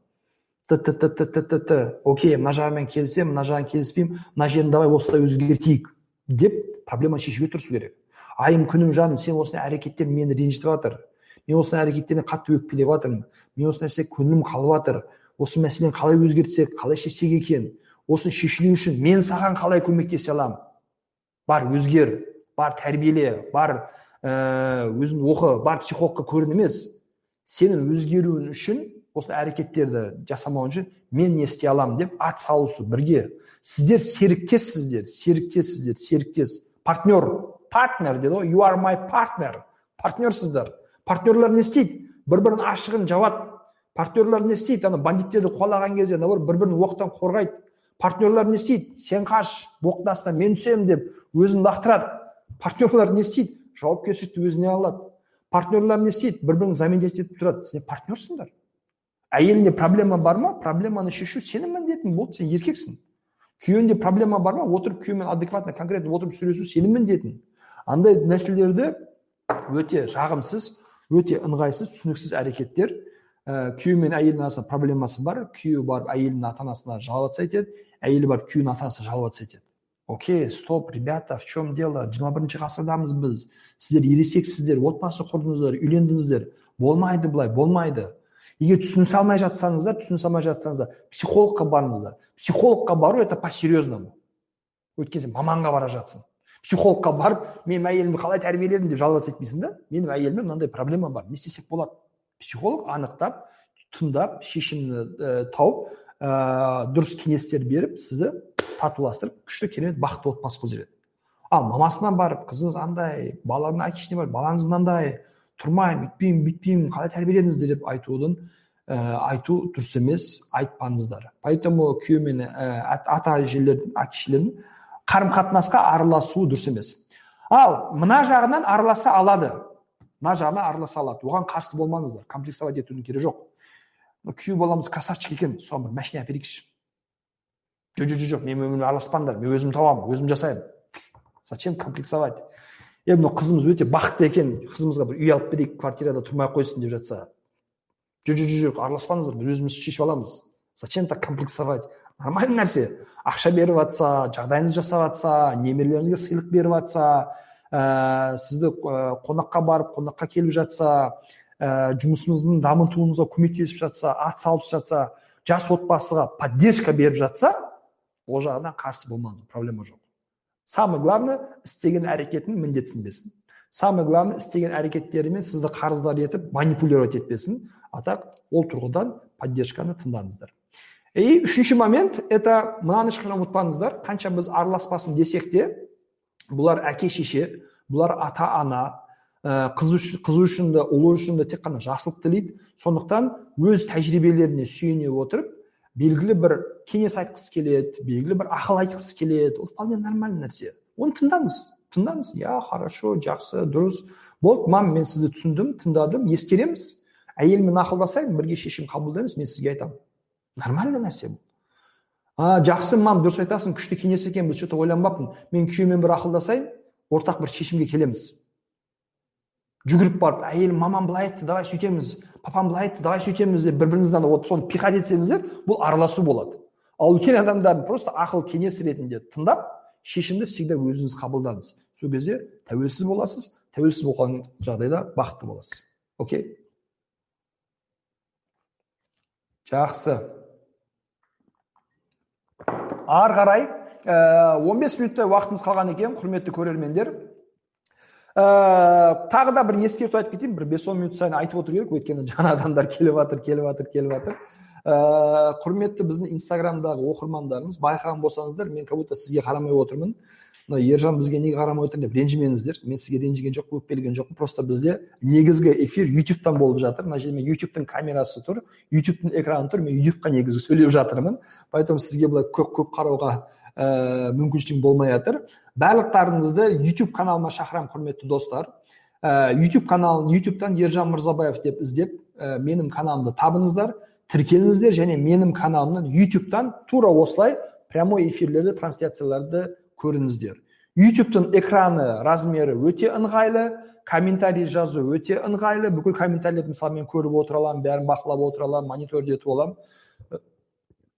Т т т окей мына жағымен келісемін мына жағын келіспеймін мына жерін давай осылай өзгертейік деп проблема шешуге тырысу керек. Айым күнім жаным сен осындай әрекеттер мені ренжітіп жатыр мен осындай әрекеттеріне қатты өкпелеп жатырмын мен осы нәрсе көңілім қалып жатыр осы мәселені қалай өзгертсек қалай шешсек екен осыны шешілу үшін мен саған қалай көмектесе аламын? Бар өзгер бар тәрбиеле бар ә, өзің оқы бар психологқа көрін емес. Сенің өзгеруің үшін осы әрекеттерді жасамау үшін мен не істей аламын деп ат салысу бірге. Сіздер серіктессіздер серіктессіздер серіктес партнер партнер деді ғой. You are my partner партнерсыздар партнерлар не істейді? Бір бірінің ашығын жабады партнерлар не істейді? Ана бандиттерді қуалаған кезде наоборот бір бірін оқтан қорғайды партнерлар не істейді? Сен қаш оқтың астына мен түсемін деп өзін лақтырады. Партнерлар не істейді? Жауапкершілікті өзіне алады партнерлар не істейді? Бір бірін заменять етіп тұрады сен партнерсыңдар әйеліңде проблема бар ма? Проблеманы шешу сенің міндетің болды сен еркексің. Күйеуіңде проблема бар ма? Отырып күйеумен адекватно конкретно отырып сөйлесу сенің міндетің. Андай нәрселерді өте жағымсыз өте ыңғайсыз түсініксіз әрекеттер. Ә, күйеу мен әйелдің арасында проблемасы бар. Күйеу барып әйелінің ата анасына жаловаться етеді әйелі барып күйеуінің ата анасына жаловаться етеді окей стоп ребята в чем дело? Жиырма бірінші ғасырдамыз біз. Сіздер ересексіздер отбасы құрдыңыздар үйлендіңіздер. Болмайды былай болмайды. Егер түсінісе алмай жатсаңыздар түсінісе алмай жатсаңыздар психологқа барыңыздар. Психологқа бару это по серьезному өйткені сен маманға бара жатсың. Психологқа барып мен әйелімді қалай тәрбиеледім? деп жаловаться етпейсің да менің әйеліме мынандай проблема бар не істесек болады. Психолог анықтап тыңдап шешімді ә, тауып ә, дұрыс кеңестер беріп сізді татуластырып күшті керемет бақытты отбасы қылып жібереді. Ал мамасына барып қызыңыз андай баланың әке шешесіне барып балаңыз мынандай тұрмаймын үйтпеймін бүйтпеймін қалай тәрбиеледіңіздер деп айтудың ә, айту дұрыс емес айтпаңыздар поэтому күйеу мен ә, ата әжелердің әке шешелердің қарым қатынасқа араласуы дұрыс емес ал мына жағынан араласа алады мына жағынан араласа алады оған қарсы болмаңыздар комплексовать етудің керегі жоқ күйеу баламыз красавчик екен соған бір машина әперейікші жоқ жоқ жоқ мен менімен араласпаңдар мен өзім табамын өзім жасаймын зачем комплексовать е мынау қызымыз өте бақытты екен қызымызға бір үй алып берейік квартирада тұрмай ақ қойсын деп жатса. Жоқ жоқ жоқ араласпаңыздар біз өзіміз шешіп аламыз. Зачем так комплексовать? Нормальный нәрсе. Ақша беріп жатса жағдайыңызды жасап жатса немерелеріңізге сыйлық беріп жатса ә, сізді қонаққа барып қонаққа келіп жатса ә, жұмысыңыздың дамытуыңызға көмектесіп жатса ат салып жатса жас отбасыға поддержка беріп жатса ол жағынан қарсы болмаңыз проблема жоқ. Самое главное істеген әрекетін міндетсінбесін самое главное істеген әрекеттерімен сізді қарыздар етіп манипулировать етпесін. А так ол тұрғыдан поддержканы тыңдаңыздар. И үшінші момент это мынаны ешқашан ұмытпаңыздар. Қанша біз араласпасын десек те бұлар әке шеше бұлар ата ана ә, қызы, үшін де ұлы үшін де тек қана жақсылық тілейді. Сондықтан өз тәжірибелеріне сүйене отырып белгілі бір кеңес айтқысы келеді белгілі бір ақыл айтқысы келеді. Ол вполне нормальный нәрсе. Оны тыңдаңыз тыңдаңыз. Иә хорошо жақсы дұрыс. Болды мам мен сізді түсіндім тыңдадым ескереміз. Әйеліммен ақылдасайын бірге шешім қабылдаймыз мен сізге айтамын. Нормальный нәрсе бұл. А жақсы мам дұрыс айтасың күшті кеңес екен біз че то ойланбаппын. Мен күйеуіммен бір ақылдасайын ортақ бір шешімге келеміз. Жүгіріп барып әйелім мамам былай айтты давай сөйтеміз. Папам былай айтты давай сөйтеміз деп бір біріңізден вот соны пихать етсеңіздер бұл араласу болады. Ал үлкен адамдарды просто ақыл кеңес ретінде тыңдап шешімді всегда өзіңіз қабылдаңыз. Сол кезде тәуелсіз боласыз тәуелсіз болған жағдайда бақытты боласыз. Окей? Жақсы. Ары қарай ә, 15 минуттай уақытымыз қалған екен құрметті көрермендер. Ә, тағы да бір ескерту айтып кетейін. Бір бес он минут сайын айтып отыру керек. Өйткені жаңа адамдар келіп жатыр келіп жатыр келіп жатыр ә, құрметті біздің инстаграмдағы оқырмандарымыз байқаған болсаңыздар мен как будто сізге қарамай отырмын. Мына ержан бізге неге қарамай отыр деп ренжімеңіздер. Мен сізге ренжіген жоқпын өкпелеген жоқпын. Просто бізде негізгі эфир ютубтан болып жатыр. Мына жерде ютубтың камерасы тұр ютубтың экраны тұр. Мен ютубқа негізі сөйлеп жатырмын. Поэтому сізге былай көп көп қарауға ә, мүмкіншілік болмай жатыр барлықтарыңызды ютуб каналыма шақырамын құрметті достар. Ә, ютуб каналын ютубтан ержан мырзабаев деп іздеп ә, менің каналымды табыңыздар тіркеліңіздер және менің каналымнан ютубтан тура осылай прямой эфирлерді трансляцияларды көріңіздер. Ютубтың экраны размері өте ыңғайлы комментарий жазу өте ыңғайлы. Бүкіл комментарийлерді мысалы мен көріп отыра аламын бәрін бақылап отыра аламын мониторде етіп аламын.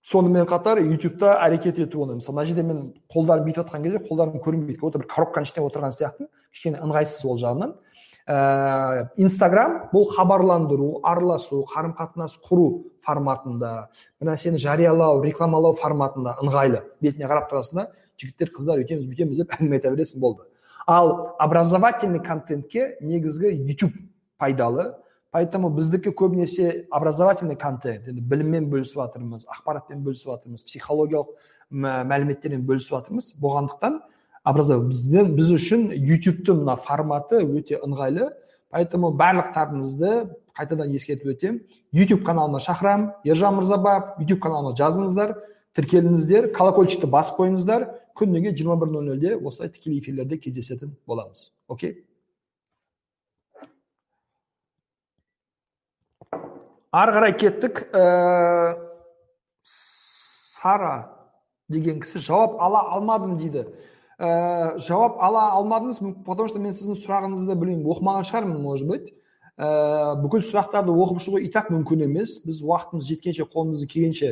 Сонымен қатар ютубта әрекет етіп оламын мысалы мына жерде мен қолдарым бүйтіп жатқан кезде қолдарым көрінбейді как будто бір коробканың ішінде отырған сияқтымын кішкене ыңғайсыз ол жағынан. Ә, инстаграм бұл хабарландыру араласу қарым қатынас құру форматында бір нәрсені жариялау рекламалау форматында ыңғайлы. Бетіне қарап тұрасың да жігіттер қыздар өйтеміз бүйтеміз деп әңгіме айта бересің болды. Ал образовательный контентке негізгі YouTube пайдалы поэтому біздікі көбінесе образовательный контент енді біліммен бөлісіп жатырмыз ақпаратпен бөлісіп жатырмыз психологиялық мәліметтермен бөлісіп жатырмыз. Болғандықтан бізден біз үшін ютубтың мына форматы өте ыңғайлы. Поэтому барлықтарыңызды қайтадан ескертіп өтемін ютуб каналыма шақырамын ержан мырзабаев ютуб каналыма жазыңыздар тіркеліңіздер колокольчикті басып қойыңыздар. Күніге жиырма бір нөл нөлде осылай тікелей эфирлерде кездесетін боламыз. Окей? Ары қарай кеттік. Ә... сара деген кісі жауап ала алмадым дейді. Ә, жауап ала алмадыңыз потому что мен сіздің сұрағыңызды білмеймін оқымаған шығармын может быть. Ә, бүкіл сұрақтарды оқып шығу и так мүмкін емес. Біз уақытымыз жеткенше қолымыздан келгенше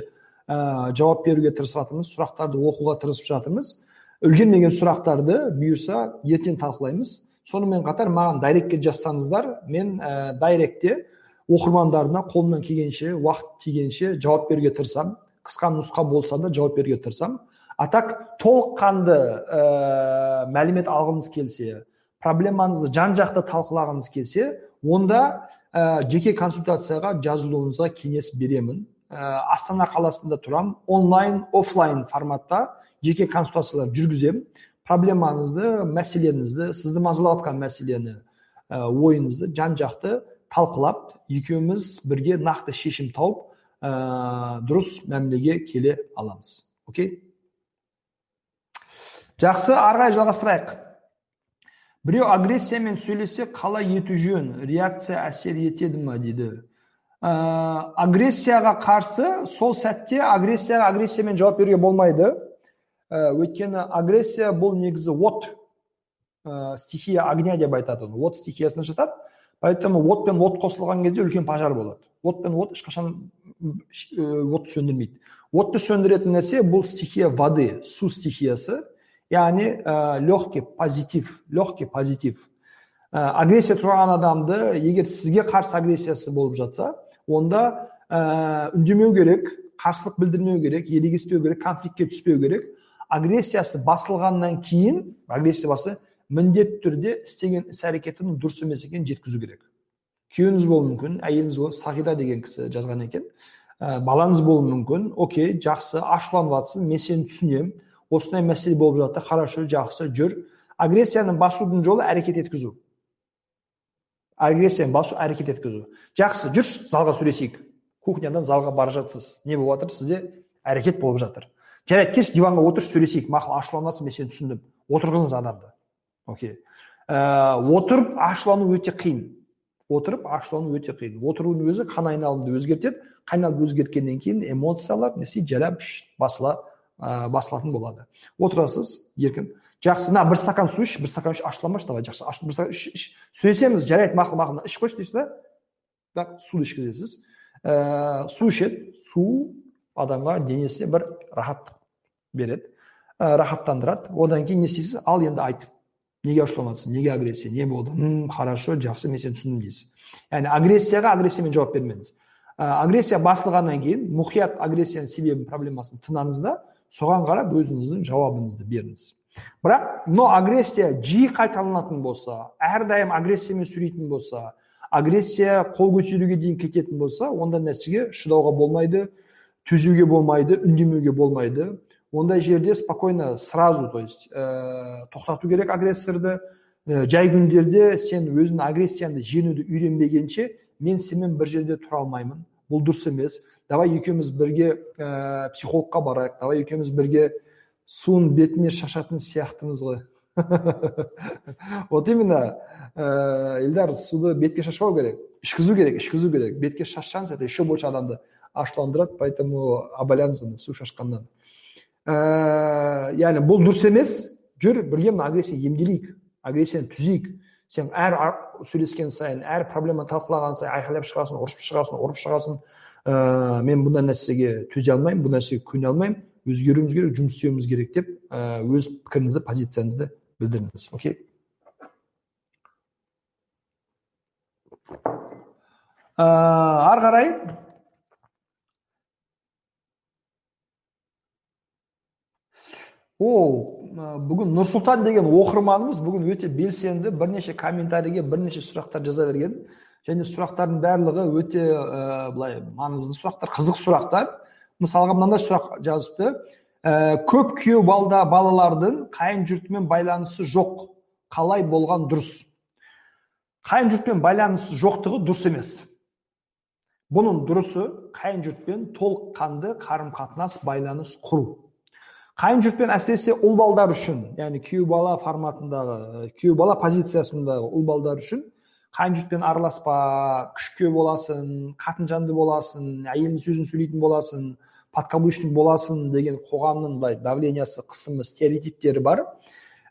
ә, жауап беруге тырысып жатырмыз сұрақтарды оқуға тырысып жатырмыз. Үлгермеген сұрақтарды бұйырса ертең талқылаймыз. Сонымен қатар маған дайректке жазсаңыздар мен ә, дайректте оқырмандарына қолымнан келгенше уақыт тигенше жауап беруге тырысамын қысқа нұсқа болса да жауап беруге тырысамын а так толыққанды ә, мәлімет алғыңыз келсе проблемаңызды жан жақты талқылағыңыз келсе онда ә, жеке консультацияға жазылуыңызға кеңес беремін. Ә, астана қаласында тұрам онлайн офлайн форматта жеке консультациялар жүргіземін проблемаңызды мәселеңізді сізді мазалап мәселені ә, ойыңызды жан жақты талқылап екеуміз бірге нақты шешім тауып ә, дұрыс мәмілеге келе аламыз. Окей? Жақсы ары қарай жалғастырайық. Біреу агрессиямен сөйлесе қалай ету жөн? Реакция әсер етеді ма? Дейді. Ә, агрессияға қарсы сол сәтте агрессияға агрессиямен жауап беруге болмайды. Ә, өйткені агрессия бұл негізі от ә, стихия огня деп айтады оны. От стихиясына жатады. Поэтому от пен от қосылған кезде үлкен пожар болады. От пен от ешқашан отты сөндірмейді. Отты сөндіретін нәрсе бұл стихия воды су стихиясы яғни ә, легкий позитив легкий позитив. Ә, агрессия тұрған адамды егер сізге қарсы агрессиясы болып жатса онда ә, үндемеу керек қарсылық білдірмеу керек ерегеспеу керек конфликтке түспеу керек. Агрессиясы басылғаннан кейін агрессия басы міндетті түрде істеген іс әрекетінің дұрыс емес екенін жеткізу керек. Күйеуіңіз болуы мүмкін әйеліңіз болуы сағида деген кісі жазған екен. Ә, балаңыз болуы мүмкін окей жақсы ашуланып жатсың мен сені түсінемін. Осындай мәселе болып жатыр хорошо жақсы жүр. Агрессияны басудың жолы әрекет еткізу. Агрессияны басу әрекет еткізу. Жақсы жүрші залға сөйлесейік. Кухнядан залға бара жатсыз. Не болып жатыр? Сізде әрекет болып жатыр. Жарайды келші диванға отыршы сөйлесейік. Мақұл ашуланып жатсың мен сені түсіндім. Отырғызыңыз адамды. Окей. Ә, отырып ашулану өте қиын. Отырып ашулану өте қиын. Отырудың өзі қан айналымды өзгертеді. Қан айналымды өзгерткеннен кейін эмоциялар не істейді жайлап басыла ә, басылатын болады. Отырасыз еркін. Жақсы мына бір стакан су іш бір стакан іш ашуланбашы давай жақсы аш, бір стакан іш іш. Сөйлесеміз жарайды мақұл мақұл ішіп қойшы дейсіз да. Бірақ суды ішкізесіз. Ә, су ішеді. Су адамға денесіне бір рахаттық береді. Ә, рахаттандырады. Одан кейін не істейсіз? Ал енді айт неге ашуланып жатсың неге агрессия не болды м хорошо жақсы мен сені түсіндім дейсіз яғни агрессияға агрессиямен жауап бермеңіз агрессия басылғаннан кейін мұқият агрессияның себебін проблемасын тыңдаңыз да соған қарап өзіңіздің жауабыңызды беріңіз бірақ но агрессия жиі қайталанатын болса әрдайым агрессиямен сөйлейтін болса агрессия қол көтеруге дейін кететін болса ондай нәрсеге шыдауға болмайды төзуге болмайды үндемеуге болмайды ондай жерде спокойно сразу то есть ә, тоқтату керек агрессорды. Ә, жай күндерде сен өзің агрессияны жеңуді үйренбегенше мен сенімен бір жерде тұра алмаймын. Бұл дұрыс емес. Давай екеуміз бірге ә, психологқа барайық. Давай екеуміз бірге суын бетіне шашатын сияқтымыз ғой. <laughs> Вот именно. Ә, суды бетке шашпау керек ішкізу керек ішкізу керек. Бетке шашсаңыз это еще больше адамды ашуландырады поэтому онда су шашқаннан. Ә, яғни бұл дұрыс емес жүр бірге мына агрессия емделейік агрессияны түзейік сен әр сөйлескен сайын әр проблема талқылаған сайын айқайлап шығасың ұрысып шығасың ұрып шығасың ә, мен бұндай нәрсеге төзе алмаймын бұл нәрсеге көне алмаймын өзгеруіміз керек жұмыс істеуіміз керек деп өз пікіріңізді позицияңызды білдіріңіз окей ары қарай о бүгін нұрсұлтан деген оқырманымыз бүгін өте белсенді бірнеше комментарийге бірнеше сұрақтар жаза берген. Және сұрақтардың барлығы өте ә, былай маңызды сұрақтар қызық сұрақтар. Мысалға мынандай сұрақ жазыпты. Ә, көп күйеу балда балалардың қайын жұртымен байланысы жоқ. Қалай болған дұрыс? Қайын жұртпен байланысы жоқтығы дұрыс емес. Бұның дұрысы қайын жұртпен толыққанды қарым қатынас байланыс құру. Қайын жұртпен әсіресе ұл балдар үшін яғни күйеу бала форматындағы күйеу бала позициясындағы ұл балдар үшін қайын жұртпен араласпа күшке боласың қатын жанды боласың әйелдің сөзін сөйлейтін боласың подкаблучник боласың деген қоғамның былай давлениясы қысымы стереотиптері бар.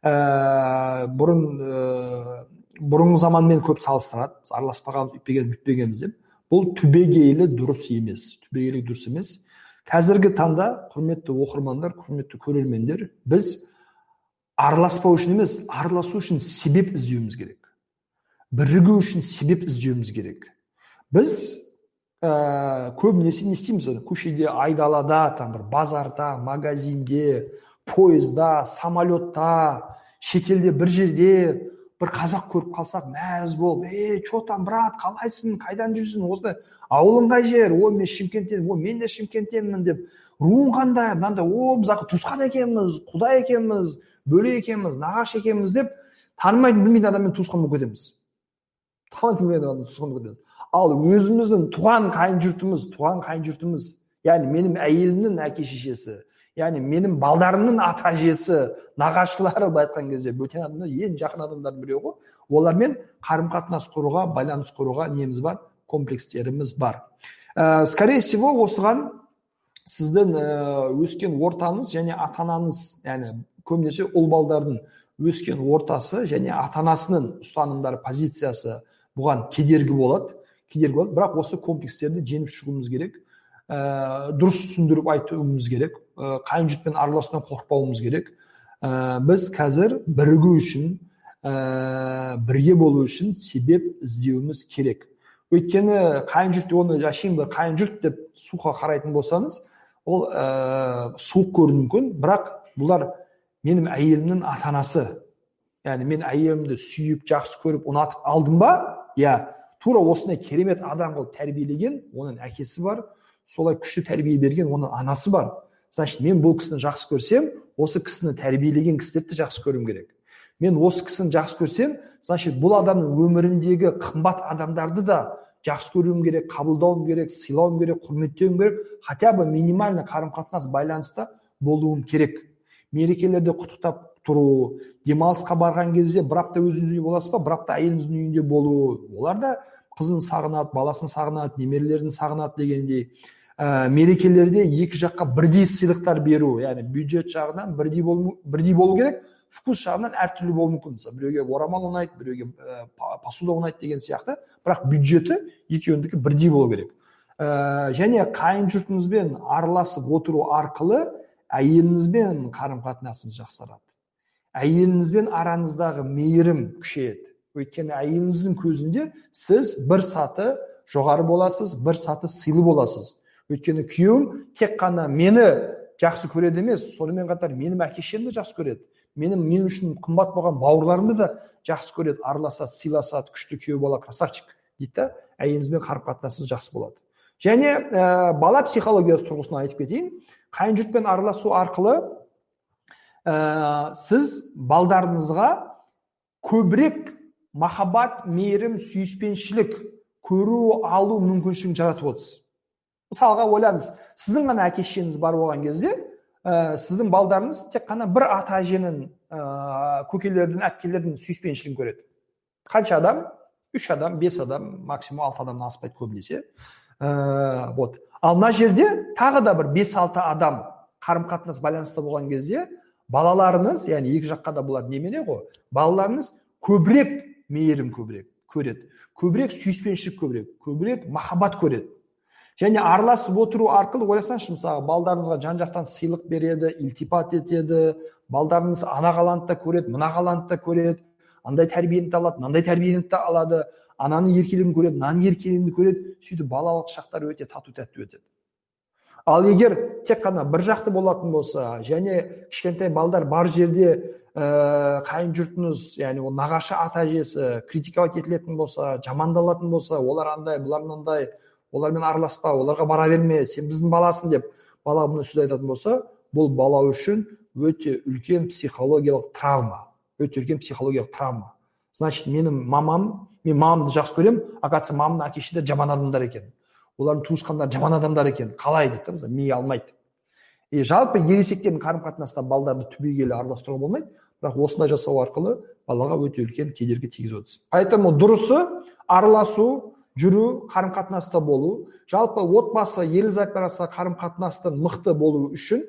Ә, бұрын ә, бұрынғы заманмен көп салыстырады. Араласпағанбыз үйтпегенбіз бүйтпегенбіз деп. Бұл түбегейлі дұрыс емес түбегейлі дұрыс емес. Қазіргі таңда құрметті оқырмандар құрметті көрермендер біз араласпау үшін емес араласу үшін себеп іздеуіміз керек. Бірігу үшін себеп іздеуіміз керек. Біз ә, көбінесе не істейміз? Көшеде айдалада там бір базарда магазинде пойызда самолетта шетелде бір жерде бір қазақ көріп қалсақ мәз болып ей че там брат қалайсың? Қайдан жүрсің? Осындай ауылың қай жер. Ой мен шымкенттен ой мен де шымкенттенмін деп руың қандай мынандай о біз туысқан екенбіз құда екенбіз бөле екенбіз нағашы екенбіз деп танымайтын білмейтін адаммен туысқан болып кетеміз танымайтын білмейтін адаммен туысқан болып кетеміз ал өзіміздің туған қайын жұртымыз туған қайын жұртымыз яғни менің әйелімнің әке шешесі яғни менің балдарымның ата әжесі нағашылары былай айтқан кезде бөтен адамдар ең жақын адамдардың біреуі ғой олармен қарым қатынас құруға байланыс құруға неміз бар комплекстеріміз бар ә, скорее всего осыған сіздің өскен ортаңыз және ата анаңыз яғни көбінесе ұл балдардың өскен ортасы және ата анасының ұстанымдары позициясы бұған кедергі болады кедергі болады бірақ осы комплекстерді жеңіп шығуымыз керек ә, дұрыс түсіндіріп айтуымыз керек қайын жұртпен араласудан қорықпауымыз керек. Ә, біз қазір бірігу үшін ә, бірге болу үшін себеп іздеуіміз керек. Өйткені қайын жұрт оны әшейін бір қайын жұрт деп сухо қарайтын болсаңыз ол ә, суық көруі мүмкін. Бірақ бұлар менің әйелімнің ата анасы яғни мен әйелімді сүйіп жақсы көріп ұнатып алдым ба? Иә. Тура осындай керемет адам қылып тәрбиелеген оның әкесі бар. Солай күшті тәрбие берген оның анасы бар. Значит мен бұл кісіні жақсы көрсем осы кісіні тәрбиелеген кісілерді жақсы көруім керек. Мен осы кісіні жақсы көрсем значит бұл адамның өміріндегі қымбат адамдарды да жақсы көруім керек қабылдауым керек сыйлауым керек құрметтеуім керек хотя бы минимальный қарым қатынас байланыста болуым керек. Мерекелерде құттықтап тұру демалысқа барған кезде бір апта өзіңіз үйде боласыз ба? бір апта әйеліңіздің үйінде болу олар да қызын сағынады баласын сағынады немерелерін сағынады дегендей. Ә, мерекелерде екі жаққа бірдей сыйлықтар беру яғни бюджет жағынан бірдей болу, бірдей болу керек вкус жағынан әртүрлі болуы мүмкін. Мысалы біреуге орамал ұнайды біреуге ә, посуда ұнайды деген сияқты. Бірақ бюджеті екеуінікі бірдей болу керек. Ә, және қайын жұртыңызбен араласып отыру арқылы әйеліңізбен қарым қатынасыңыз жақсарады. Әйеліңізбен араңыздағы мейірім күшейеді. Өйткені әйеліңіздің көзінде сіз бір саты жоғары боласыз бір саты сыйлы боласыз. Өйткені күйеуім тек қана мені жақсы көреді емес сонымен қатар менің әке шешемді жақсы көреді. Менің мен үшін қымбат болған бауырларымды да жақсы көреді. Араласады сыйласады күшті күйеу бала красавчик дейді да әйеліңізбен қарым қатынасыңыз жақсы болады. Және ә, бала психологиясы тұрғысынан айтып кетейін. Қайын жұртпен араласу арқылы ә, сіз балдарыңызға көбірек махаббат мейірім сүйіспеншілік көру алу мүмкіншілігін жаратып отырсыз. Мысалға ойлаңыз сіздің ғана әке шешеңіз бар болған кезде ә, сіздің балдарыңыз тек қана бір ата әженің ә, көкелердің әпкелердің сүйіспеншілігін көреді. Қанша адам? Үш адам бес адам максимум алты адамнан аспайды көбінесе. Ә, вот. Ал мына жерде тағы да бір бес алты адам қарым қатынас байланыста болған кезде балаларыңыз яғни екі жаққа да бұлар немене ғой балаларыңыз көбірек мейірім көбірек көреді. Көбірек сүйіспеншілік көбірек көбірек махаббат көреді. Және араласып отыру арқылы ойласаңызшы мысалы балдарыңызға жан жақтан сыйлық береді ілтипат етеді балдарыңыз ана да көреді мына да көреді андай тәрбиені де алады мынандай тәрбиені де алады ананың еркелігін көреді мынаның еркелігін көреді сөйтіп балалық шақтары өте тату тәтті өтеді. Ал егер тек қана бір жақты болатын болса және кішкентай балдар бар жерде ә, қайын жұртыңыз яғни ол нағашы ата әжесі критиковать етілетін болса жамандалатын болса олар андай бұлар мынандай олармен араласпа оларға бара берме сен біздің баласың деп бала бұны сөз айтатын болса бұл бала үшін өте үлкен психологиялық травма өте үлкен психологиялық травма. Значит менің мамам мен мамамды жақсы көремін оказывается мамамның әке шешелері жаман адамдар екен. Олардың туысқандары жаман адамдар екен. Қалай дейді да мысалы ми алмайды. И жалпы ересектердің қарым қатынаста балдарды түбегейлі араластыруға болмайды бірақ осындай жасау арқылы балаға өте үлкен кедергі тигізіп отырсыз. Поэтому дұрысы араласу жүру қарым қатынаста болу жалпы отбасы ерлі зайыптар арасында қарым қатынастың мықты болуы үшін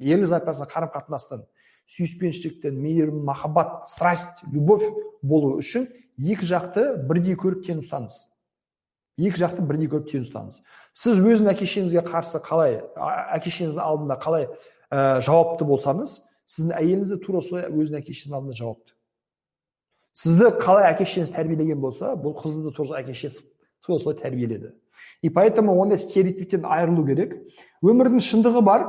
ерлі зайыптар арасында қарым қатынастың сүйіспеншіліктен мейірім махаббат страсть любовь болу үшін екі жақты бірдей көріп тең ұстаңыз. Екі жақты бірдей көріп тең ұстаңыз. Сіз өзіңіздің әке шешеңізге қарсы қалай әке шешеңіздің алдында қалай ә, жауапты болсаңыз сіздің әйеліңіз де тура солай өзінің әке шешесінің алдында жауапты. Сізді қалай әке шешеңіз тәрбиелеген болса бұл қызды да тоже әке шешесі солай тәрбиеледі и поэтому ондай стереотиптен айырылу керек өмірдің шындығы бар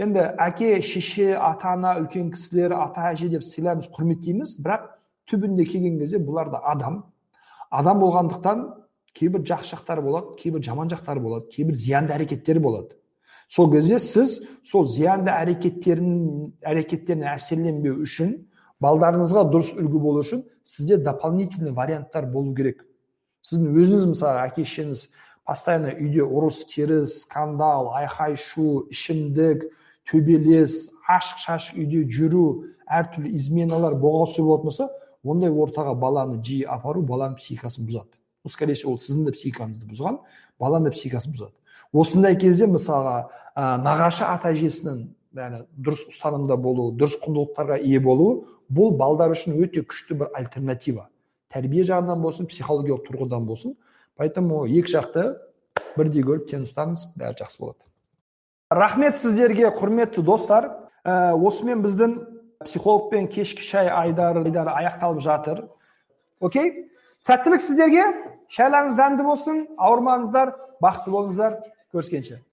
енді әке шеше ата ана үлкен кісілер ата әже деп сыйлаймыз құрметтейміз бірақ түбінде келген кезде бұлар да адам адам болғандықтан кейбір жақсы жақтары болады кейбір жаман жақтары болады кейбір зиянды әрекеттері болады сол кезде сіз сол зиянды әрекеттерін әрекеттеріне әсерленбеу үшін балдарыңызға дұрыс үлгі болу үшін сізде дополнительный варианттар болу керек. Сіздің өзіңіз мысалы әке шешеңіз постоянно үйде ұрыс керіс скандал айқай шу ішімдік төбелес ашық шашық үйде жүру әртүрлі изменалар боғаусы болатын болса ондай ортаға баланы жиі апару баланың психикасын бұзады. Ну скорее всего ол сіздің де психикаңызды бұзған баланың да психикасын бұзады. Осындай кезде мысалға ә, нағашы ата әжесінің яғни дұрыс ұстанымда болу дұрыс құндылықтарға ие болу бұл балдар үшін өте күшті бір альтернатива тәрбие жағынан болсын психологиялық тұрғыдан болсын поэтому екі жақты бірдей көріп тең ұстаңыз бәрі жақсы болады рахмет сіздерге құрметті достар ә, осымен біздің психологпен кешкі шай айдары, айдары аяқталып жатыр окей сәттілік сіздерге шайларыңыз дәмді болсын ауырмаңыздар бақытты болыңыздар көріскенше